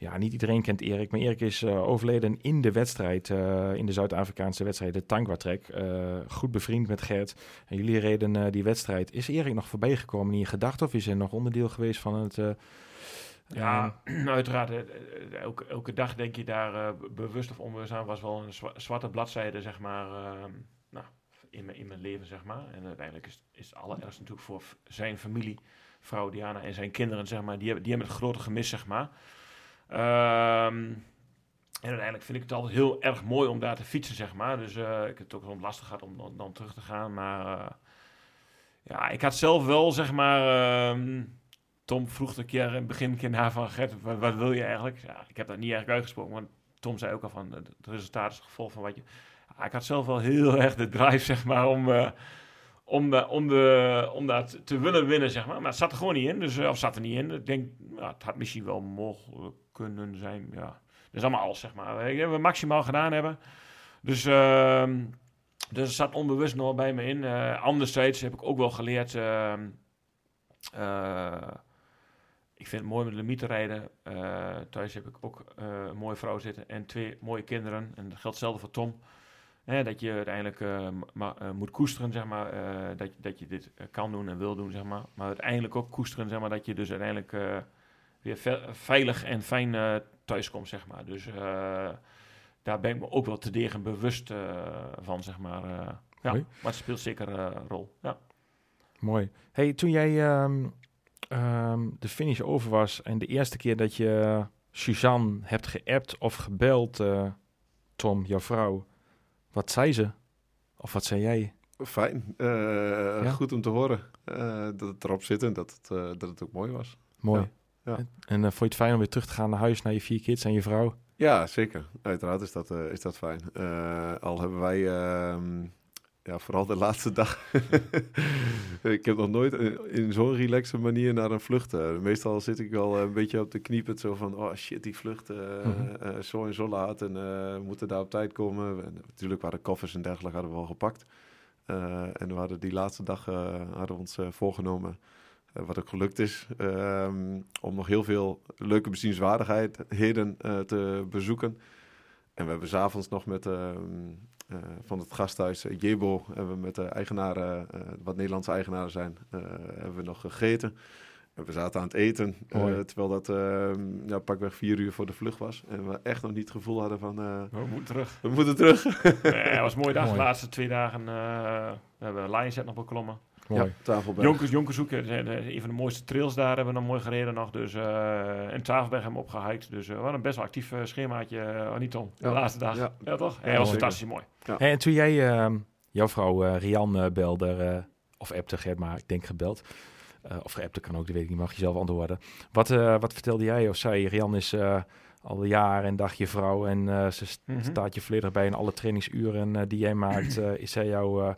ja, niet iedereen kent Erik. Maar Erik is eh, overleden in de wedstrijd. eh, in de Zuid-Afrikaanse wedstrijd, de Tankwa Trek. Eh, goed bevriend met Gert. En jullie reden die wedstrijd. Is Erik nog voorbij gekomen in je gedachten? Of is hij nog onderdeel geweest van het... Ja, uiteraard. eh, eh, Elke, elke dag denk je daar be- bewust of onbewust aan. Was wel een zwa- zwarte bladzijde, zeg maar, ehm, nou, in, mijn, in mijn leven, zeg maar. En uiteindelijk is, is het allerergste natuurlijk voor zijn familie, vrouw Diana en zijn kinderen, zeg maar. Die hebben, die hebben het grote gemis, zeg maar. Ehm, en uiteindelijk vind ik het altijd heel erg mooi om daar te fietsen, zeg maar. Dus eh, ik heb het ook wel lastig gehad om dan, dan terug te gaan. Maar eh, ja, ik had zelf wel, zeg maar... ehm, Tom vroeg een keer in het begin een keer na van Gert, wat, wil je eigenlijk? Ja, ik heb dat niet eigenlijk uitgesproken, want Tom zei ook al van het resultaat is het gevolg van wat je. Ik had zelf wel heel erg de drive, zeg maar, om, eh, om, de, om, de, om dat te willen winnen, zeg maar. Maar het zat er gewoon niet in, dus, eh, of zat er niet in. Ik denk, ja, het had misschien wel mogelijk kunnen zijn, ja. Dat is allemaal alles, zeg maar. We maximaal gedaan hebben. Dus, ehm, dus het zat onbewust nog bij me in. Eh anderzijds heb ik ook wel geleerd... ehm, eh, ik vind het mooi met limiet te rijden. Thuis heb ik ook een mooie vrouw zitten en twee mooie kinderen. En dat geldt hetzelfde voor Tom. Hè, dat je uiteindelijk eh, ma- eh, moet koesteren, zeg maar. eh, dat, je- dat je dit kan doen en wil doen, zeg maar. Maar uiteindelijk ook koesteren, zeg maar. Dat je dus uiteindelijk weer ve- veilig en fijn eh, thuis komt, zeg maar. Dus daar ben ik me ook wel te degen bewust van, zeg maar. ja, Mooi. maar het speelt zeker een rol. Ja. Mooi. Hey, toen jij ehm, ehm, de finish over was en de eerste keer dat je Suzanne hebt geappt of gebeld, Tom, jouw vrouw. Wat zei ze? Of wat zei jij? Fijn. Uh, Goed om te horen uh, dat het erop zit en dat het, uh, dat het ook mooi was. Mooi. Ja. Ja. En vond je het fijn om weer terug te gaan naar huis, naar je vier kids en je vrouw? Ja, zeker. Uiteraard is dat, is dat fijn. al hebben wij ehm, ja, vooral de laatste dag. ik heb nog nooit in zo'n relaxe manier naar een vlucht. Uh, meestal zit ik wel een beetje op de kniepen. Zo van, oh shit, die vlucht uh, uh, zo en zo laat. En we moeten daar op tijd komen. En, natuurlijk waren koffers en dergelijke hadden we al gepakt. en we hadden die laatste dag hadden we ons voorgenomen... wat ook gelukt is, um, om nog heel veel leuke bezienswaardigheden te bezoeken. En we hebben s'avonds nog met ehm, uh, van het gasthuis uh, Jebo hebben we met de eigenaren, uh, wat Nederlandse eigenaren zijn, hebben we nog gegeten. En we zaten aan het eten, terwijl dat ehm, ja, pakweg vier uur voor de vlucht was. En we echt nog niet het gevoel hadden van... we moeten terug. We moeten terug. nee, het was een mooie dag. De laatste twee dagen we hebben Lionset nog beklommen. Mooi. Ja, Jonkers, Jonkershoek, een van de mooiste trails daar hebben we nog mooi gereden nog. Dus, uh, en Tafelberg hebben we opgehiked. Dus uh, wat een best wel actief uh, schemaatje, uh, Aniton, de laatste dag. Ja, ja toch? Ja, was fantastisch mooi. Hey, en toen jij ehm, jouw vrouw Rian belde, of appte Gert, maar ik denk gebeld. of appte kan ook, dat weet ik niet, mag je zelf antwoorden. Wat, wat vertelde jij of zei? Rian is al jaren en dag je vrouw en ze mm -hmm. staat je volledig bij in alle trainingsuren die jij maakt. is zij jouw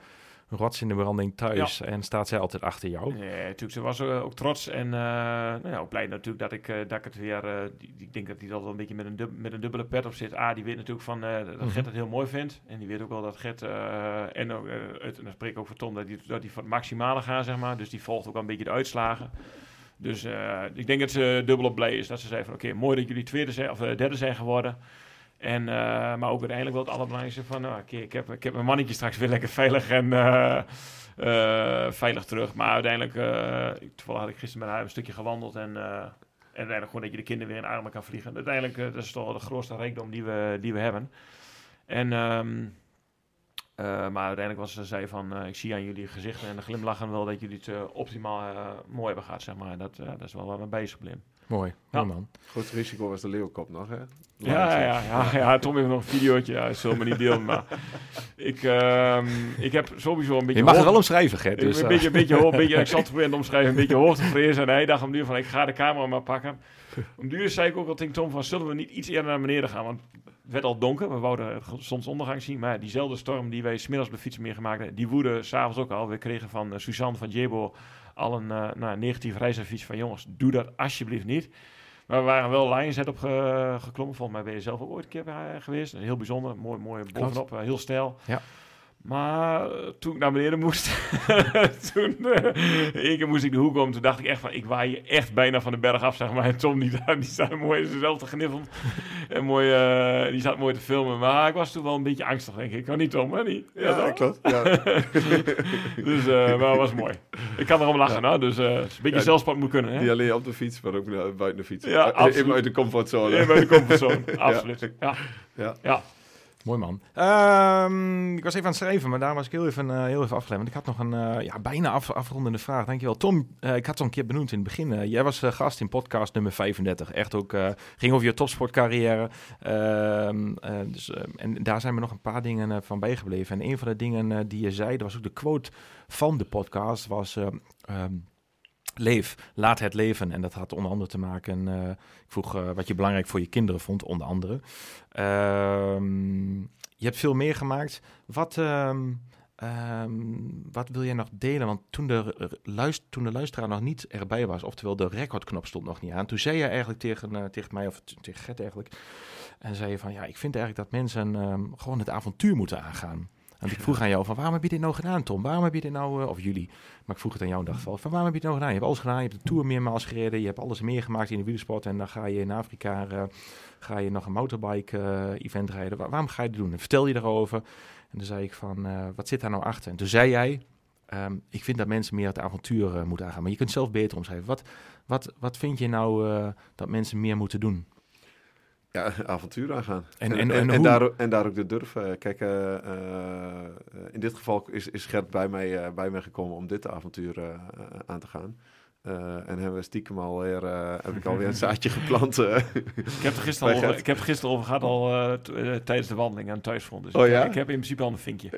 rots in de branding thuis en staat zij altijd achter jou. Ja, natuurlijk. Ze was uh, ook trots en uh, nou ja, ook blij natuurlijk dat ik, uh, dat ik het weer... Die, ik denk dat hij dat wel een beetje met een, dub, met een dubbele pet op zit. Ah, die weet natuurlijk van dat mm -hmm. Gert het heel mooi vindt. En die weet ook wel dat Gert... en, ook, het, en dan spreek ik ook voor Tom, dat hij dat die voor het maximale gaat, zeg maar. Dus die volgt ook wel een beetje de uitslagen. Dus ik denk dat ze dubbel op blij is. Dat ze zei van, oké, mooi dat jullie tweede zijn, of derde zijn geworden. En, uh, maar ook uiteindelijk wel het allerbelangrijkste van, nou, okay, ik, heb, ik heb mijn mannetje straks weer lekker veilig en uh, uh, veilig terug. Maar uiteindelijk, toevallig had ik gisteren met haar een stukje gewandeld en, en uiteindelijk gewoon dat je de kinderen weer in armen kan vliegen. Uiteindelijk, dat is toch de grootste rijkdom die we, die we hebben. En, um, maar uiteindelijk was ze zei van, ik zie aan jullie gezichten en de glimlachen wel dat jullie het optimaal mooi hebben gehad, zeg maar. Dat, dat is wel waar we bezig gebleven. Mooi, ja. man. Grootste risico was de leeuwkop nog, hè? Ja, ja, ja, ja, Tom heeft nog een videootje. Ja, zullen we niet delen, maar ik, um, ik heb sowieso een beetje... Je mag het wel omschrijven, Gert. Dus, een, beetje, een beetje, een beetje, ik zat te omschrijven, een beetje hoogtevrees. En hij dacht om duur van, ik ga de camera maar pakken. Om duur zei ik ook al tegen Tom van, zullen we niet iets eerder naar beneden gaan? Want het werd al donker, we wouden het zonsondergang zien. Maar diezelfde storm die wij smiddags op de fiets meer gemaakt hebben, die woedde s'avonds ook al. We kregen van uh, Suzanne van Jebo al een uh, nou, negatief reisadvies van, jongens, doe dat alsjeblieft niet. Maar we waren wel Lionset op ge, geklommen. Volgens mij ben je zelf ook ooit een keer bij geweest. Heel bijzonder. Mooi, mooi bovenop. Heel stijl. Ja. Maar toen ik naar beneden moest, toen uh, keer moest ik de hoek om. Toen dacht ik echt van, ik waai je echt bijna van de berg af, zeg maar. En Tom, die, die staat mooi zelf te gniffelen. en mooi, uh, die zat mooi te filmen. Maar ik was toen wel een beetje angstig, denk ik. Kan niet, Tom, hè? Niet? Ja, ja klopt. Ja. dus, uh, maar was mooi. Ik kan erom lachen, ja. Dus een beetje ja, zelfspot moet kunnen, hè? Niet alleen op de fiets, maar ook buiten de fiets. Ja, absoluut. Even uit de comfortzone. Even uit de comfortzone, absoluut. ja. ja. Mooi man. Um, ik was even aan het schrijven, maar daar was ik heel even, uh, heel even afgeleid. Want ik had nog een uh, ja, bijna af, afrondende vraag. Dankjewel. Tom, uh, ik had het al een keer benoemd in het begin. jij was gast in podcast nummer 35. Echt ook, ging over je topsportcarrière. Ehm, dus, en daar zijn me nog een paar dingen van bijgebleven. En een van de dingen die je zei, dat was ook de quote van de podcast, was... Um, Leef, laat het leven. En dat had onder andere te maken. Ik vroeg wat je belangrijk voor je kinderen vond, onder andere. Uh, je hebt veel meer gemaakt. Wat, um, wat wil jij nog delen? Want toen de, luister, toen de luisteraar nog niet erbij was, oftewel de recordknop stond nog niet aan, toen zei je eigenlijk tegen, uh, tegen mij, of tegen Gert eigenlijk, en zei je van ja, ik vind eigenlijk dat mensen gewoon het avontuur moeten aangaan. Want ik vroeg aan jou van waarom heb je dit nou gedaan, Tom? Waarom heb je dit nou, uh, of jullie, maar ik vroeg het aan jou en dacht van waarom heb je dit nou gedaan? Je hebt alles gedaan, je hebt de Tour meermaals gereden, je hebt alles meer gemaakt in de wielersport en dan ga je in Afrika, uh, ga je nog een motorbike uh, event rijden. Waar, waarom ga je dit doen? En vertel je erover. En toen zei ik van, wat zit daar nou achter? En toen zei jij, um, ik vind dat mensen meer het avontuur moeten aangaan. Maar je kunt zelf beter omschrijven. Wat, wat, wat vind je nou dat mensen meer moeten doen? Ja, avontuur aangaan. En, en, en, en, en daar, en daar ook de durf. Kijk, uh, uh, in dit geval is, is Gert bij mij, bij mij gekomen om dit avontuur aan te gaan. Uh, en hebben we stiekem alweer, uh, heb ik alweer een zaadje geplant. Uh. ik, heb er gisteren over, ik heb er gisteren over gehad al tijdens de wandeling aan thuisfront. Dus oh, ik, ja? ik, heb in principe al een vinkje.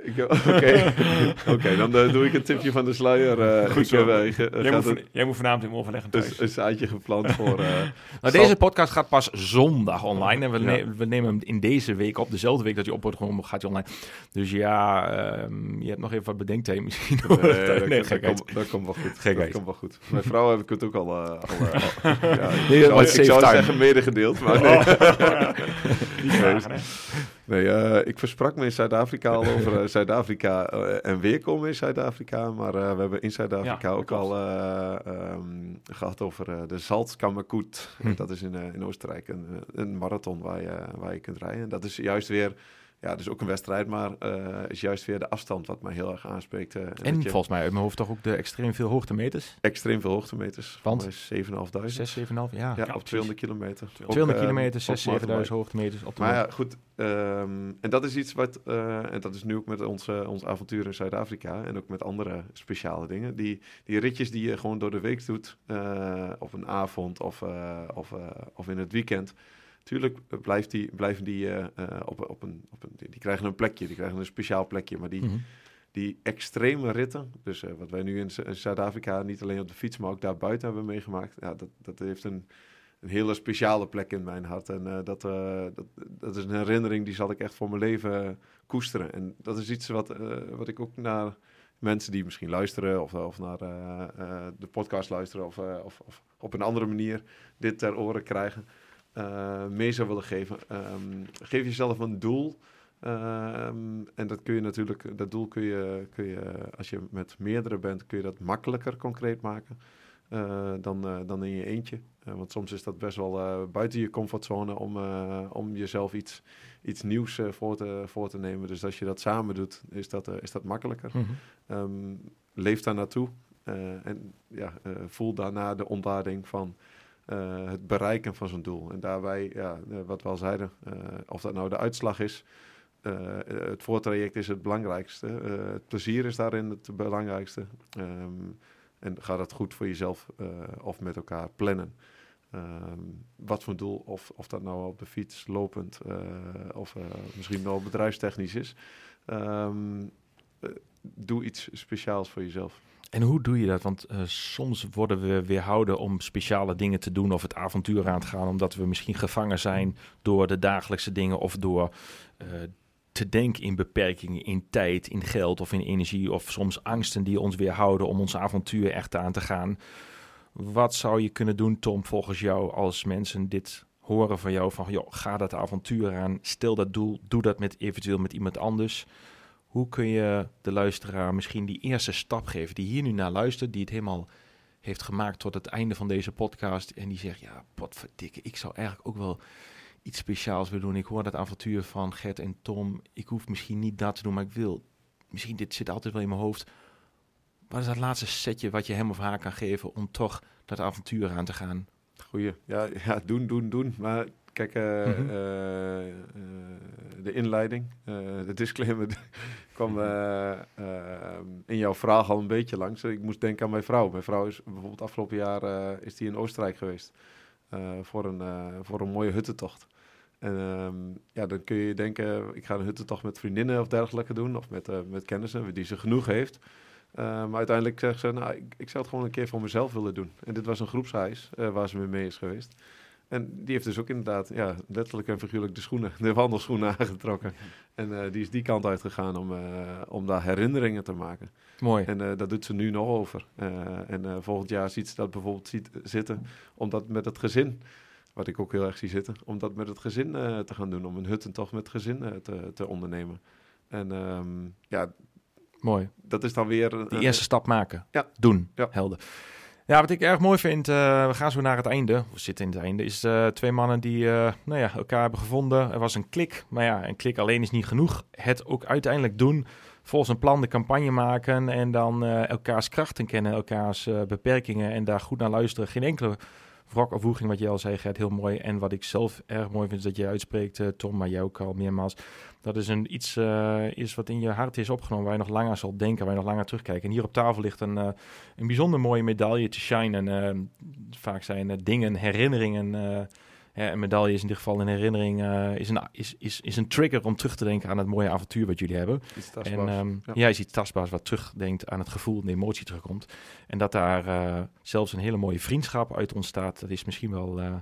Oké, okay. dan doe ik een tipje van de sluier. Goed zo. Heb, jij, moet jij, moet vanavond in overleggen thuis. Een, een zaadje geplant voor... nou, deze podcast gaat pas zondag online. En we, ne we, nemen hem in deze week op. Dezelfde week dat je op wordt gewoon gaat hij online. Dus ja, um, je hebt nog even wat bedenktijd misschien. Nee, dat, nee, dat, komt, dat komt wel goed. Dat komt wel goed. Vrouw heb ik het ook al... Uh, al, uh, ja, nee, ik, zou, ik zou zeggen medegedeeld, maar nee. Oh. nee, uh, ik versprak me in Zuid-Afrika al over Zuid-Afrika en weer komen in Zuid-Afrika. Maar we hebben in Zuid-Afrika ja, ook al um, gehad over de Salzkammerkoet. Hm. Dat is in, in Oostenrijk een, een marathon waar je, waar je kunt rijden. Dat is juist weer ja, dus ook een wedstrijd, maar uh, is juist weer de afstand wat mij heel erg aanspreekt. Uh, en je... volgens mij uit mijn hoofd toch ook de extreem veel hoogtemeters? Extreem veel hoogtemeters. Want? 7.500. 6, 7.500, ja. Ja, ja op 200 kilometer. 200 ook, kilometer, 6, 7.000 hoogtemeters. Op de maar ja, goed. Um, en dat is iets wat, uh, en dat is nu ook met ons, ons avontuur in Zuid-Afrika en ook met andere speciale dingen. Die, die ritjes die je gewoon door de week doet, op een avond of, of, of in het weekend. Tuurlijk blijft die, blijven die uh, op, op, een, op een. Die krijgen een plekje, die krijgen een speciaal plekje. Maar die, mm -hmm. die extreme ritten, dus uh, wat wij nu in, in Zuid-Afrika niet alleen op de fiets, maar ook daar buiten hebben meegemaakt, ja, dat, dat heeft een, een hele speciale plek in mijn hart. En uh, dat, dat, dat is een herinnering die zal ik echt voor mijn leven koesteren. En dat is iets wat, wat ik ook naar mensen die misschien luisteren of, of naar de podcast luisteren of, of, of op een andere manier dit ter oren krijgen uh, mee zou willen geven. Um, geef jezelf een doel. Um, en dat kun je natuurlijk, dat doel kun je, kun je, als je met meerdere bent, kun je dat makkelijker concreet maken uh, dan, uh, dan in je eentje. want soms is dat best wel buiten je comfortzone om, om jezelf iets, iets nieuws voor, te, voor te nemen. Dus als je dat samen doet, is dat, is dat makkelijker. Mm -hmm. um, leef daar naartoe en ja, voel daarna de ontlading van uh, het bereiken van zo'n doel. En daarbij, ja, uh, wat we al zeiden, uh, of dat nou de uitslag is, het voortraject is het belangrijkste. het plezier is daarin het belangrijkste. Um, en ga dat goed voor jezelf of met elkaar plannen. Um, wat voor doel, of, of dat nou op de fiets, lopend of misschien wel bedrijfstechnisch is. Um, doe iets speciaals voor jezelf. En hoe doe je dat? Want uh, soms worden we weerhouden om speciale dingen te doen of het avontuur aan te gaan, omdat we misschien gevangen zijn door de dagelijkse dingen of door uh, te denken in beperkingen, in tijd, in geld of in energie, of soms angsten die ons weerhouden om ons avontuur echt aan te gaan. Wat zou je kunnen doen, Tom, volgens jou, als mensen dit horen van jou, van joh, ga dat avontuur aan, stel dat doel, doe dat met eventueel met iemand anders. Hoe kun je de luisteraar misschien die eerste stap geven, die hier nu naar luistert, die het helemaal heeft gemaakt tot het einde van deze podcast en die zegt, ja, potverdikke, ik zou eigenlijk ook wel iets speciaals willen doen. Ik hoor dat avontuur van Gert en Tom. Ik hoef misschien niet dat te doen, maar ik wil. Misschien dit zit altijd wel in mijn hoofd. Wat is dat laatste setje wat je hem of haar kan geven om toch dat avontuur aan te gaan? Goeie. Ja, ja doen, doen, doen. Maar Kijk, uh, mm -hmm. uh, uh, de inleiding, de disclaimer kwam in jouw vraag al een beetje langs. Ik moest denken aan mijn vrouw. Mijn vrouw is bijvoorbeeld afgelopen jaar is die in Oostenrijk geweest voor, een, voor een mooie huttentocht. En um, ja, dan kun je denken, ik ga een huttentocht met vriendinnen of dergelijke doen, of met, met kennissen die ze genoeg heeft. maar uiteindelijk zegt ze, nou, ik, ik, zou het gewoon een keer voor mezelf willen doen. En dit was een groepsreis waar ze mee mee is geweest. En die heeft dus ook inderdaad, ja, letterlijk en figuurlijk de schoenen, de wandelschoenen aangetrokken. En uh, die is die kant uitgegaan om, uh, om daar herinneringen te maken. Mooi. En uh, dat doet ze nu nog over. en volgend jaar ziet ze dat bijvoorbeeld ziet, zitten, om dat met het gezin, wat ik ook heel erg zie zitten, om dat met het gezin te gaan doen. Om een huttentocht met het gezin te, te ondernemen. En um, ja, Mooi. Dat is dan weer... De eerste stap maken. Ja. Doen. Ja. Helder. Ja, wat ik erg mooi vind, uh, we gaan zo naar het einde, we zitten in het einde, is uh, twee mannen die uh, nou ja, elkaar hebben gevonden. Er was een klik, maar ja, een klik alleen is niet genoeg. Het ook uiteindelijk doen, volgens een plan de campagne maken en dan elkaars krachten kennen, elkaars beperkingen en daar goed naar luisteren. Geen enkele wrok of woeging, wat jij al zei, Gert, heel mooi. En wat ik zelf erg mooi vind, is dat jij uitspreekt, uh, Tom, maar jij ook al meermaals. Dat is een, iets uh, is wat in je hart is opgenomen, waar je nog langer zal denken, waar je nog langer terugkijkt. En hier op tafel ligt een, uh, een bijzonder mooie medaille te shine. En vaak zijn dingen, herinneringen een medaille is in dit geval een herinnering, uh, is, een, is, is, is een trigger om terug te denken aan het mooie avontuur wat jullie hebben. En um, ja. ja, is iets tastbaars wat terugdenkt aan het gevoel en de emotie terugkomt. En dat daar uh, zelfs een hele mooie vriendschap uit ontstaat, dat is misschien wel uh,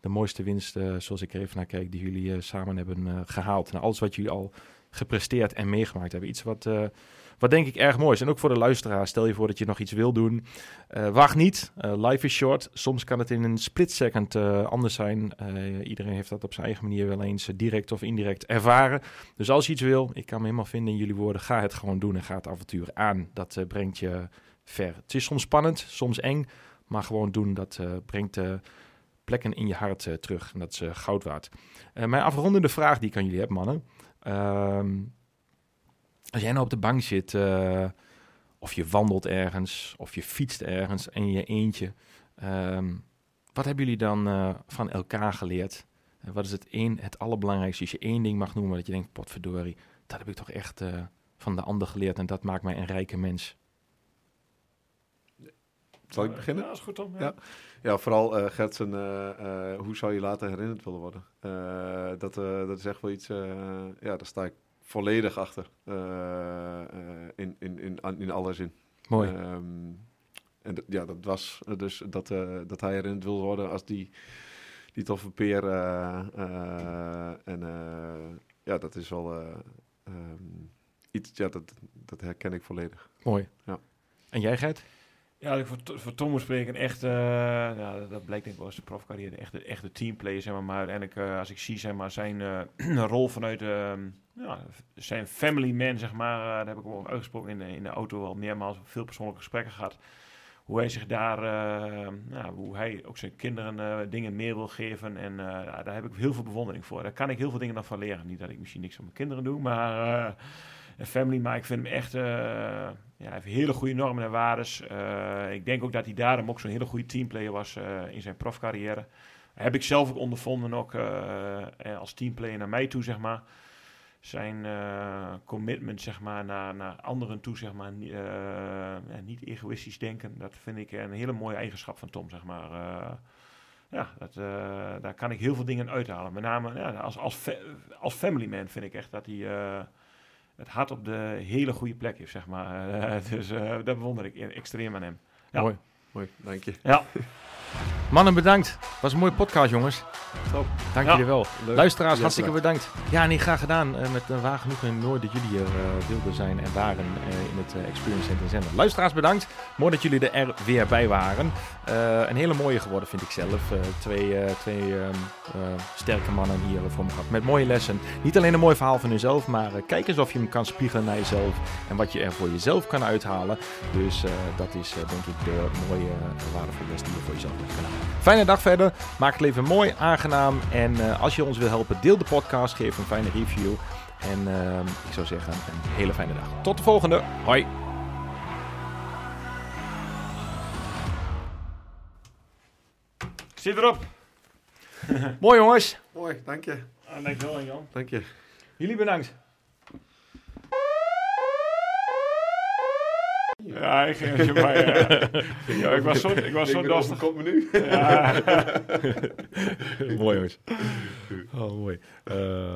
de mooiste winst, zoals ik er even naar kijk, die jullie samen hebben gehaald. En alles wat jullie al gepresteerd en meegemaakt hebben. Iets wat wat denk ik erg mooi is. En ook voor de luisteraar, stel je voor dat je nog iets wil doen. Uh, wacht niet, uh, life is short. Soms kan het in een split second uh, anders zijn. iedereen heeft dat op zijn eigen manier wel eens direct of indirect ervaren. Dus als je iets wil, ik kan me helemaal vinden in jullie woorden. Ga het gewoon doen en ga het avontuur aan. Dat brengt je ver. Het is soms spannend, soms eng. Maar gewoon doen, dat brengt plekken in je hart terug. En dat is goud waard. mijn afrondende vraag die ik aan jullie heb, mannen. Ehm, als jij nou op de bank zit, uh, of je wandelt ergens, of je fietst ergens en je eentje, um, wat hebben jullie dan uh, van elkaar geleerd? Uh, wat is het, één, het allerbelangrijkste? Als je één ding mag noemen dat je denkt, potverdorie, dat heb ik toch echt van de ander geleerd en dat maakt mij een rijke mens. Zal ik beginnen? Ja, is goed dan. Ja. ja. Ja, vooral uh, Gertsen, hoe zou je later herinnerd willen worden? dat, dat is echt wel iets, ja, daar sta ik volledig achter. Uh, in, in, in, in alle zin. Mooi. Um, en ja, dat was dus dat, uh, dat hij erin wil worden als die, die toffe peer. en ja, dat is wel um, iets, ja, dat, dat herken ik volledig. Mooi. Ja. En jij, Gert? Ja, ik voor, voor Tom moet spreken, echt, uh, ja, dat blijkt denk ik wel eens de profcarrière, echt de, echt de teamplayer, zeg maar. Maar uiteindelijk, uh, als ik zie, zeg maar, zijn uh, rol vanuit uh, ja, zijn family man, zeg maar, daar heb ik ook uitgesproken in de, in de auto al meermaals veel persoonlijke gesprekken gehad. Hoe hij zich daar, ja, hoe hij ook zijn kinderen dingen meer wil geven. En daar heb ik heel veel bewondering voor. Daar kan ik heel veel dingen nog van leren. Niet dat ik misschien niks van mijn kinderen doe, maar een family, maar ik vind hem echt, ja, heeft hele goede normen en waardes. Ik denk ook dat hij daarom ook zo'n hele goede teamplayer was in zijn profcarrière. Heb ik zelf ook ondervonden, ook als teamplayer naar mij toe, zeg maar. Zijn commitment, zeg maar, naar, naar anderen toe, zeg maar, niet egoïstisch denken. Dat vind ik een hele mooie eigenschap van Tom, zeg maar ja, dat, uh, daar kan ik heel veel dingen uithalen. Met name ja, als, als, als family man vind ik echt dat hij uh, het hart op de hele goede plek heeft, zeg maar. dus uh, dat bewonder ik extreem aan hem. Ja. Mooi, mooi, dank je. Ja. Mannen, bedankt. Was een mooie podcast, jongens. Top. Dank ja. jullie wel. Leuk. Luisteraars, ja, hartstikke bedankt. Ja, nee, graag gedaan. Uh, met uh, waar genoeg en mooi dat jullie er uh, wilden zijn en waren in het Experience Center Zender. Luisteraars, bedankt. Mooi dat jullie er weer bij waren. een hele mooie geworden, vind ik zelf. twee twee ehm, sterke mannen hier voor me gehad. Met mooie lessen. Niet alleen een mooi verhaal van hunzelf, maar kijk eens of je hem kan spiegelen naar jezelf. En wat je er voor jezelf kan uithalen. Dus dat is denk ik de mooie, waardevolle les die je voor jezelf. Fijne dag verder. Maak het leven mooi, aangenaam. En uh, als je ons wil helpen, deel de podcast. Geef een fijne review. En uh, ik zou zeggen, een hele fijne dag. Tot de volgende. Hoi. Ik zit erop. mooi jongens. Mooi, dank je. Ah, dankjewel Jan. Dank je. Jullie bedankt. Ja, ik ging je maar, ja. ik was zo, ik was zo lastig. Komt me nu. Ja. mooi jongens. Oh, mooi. Uh,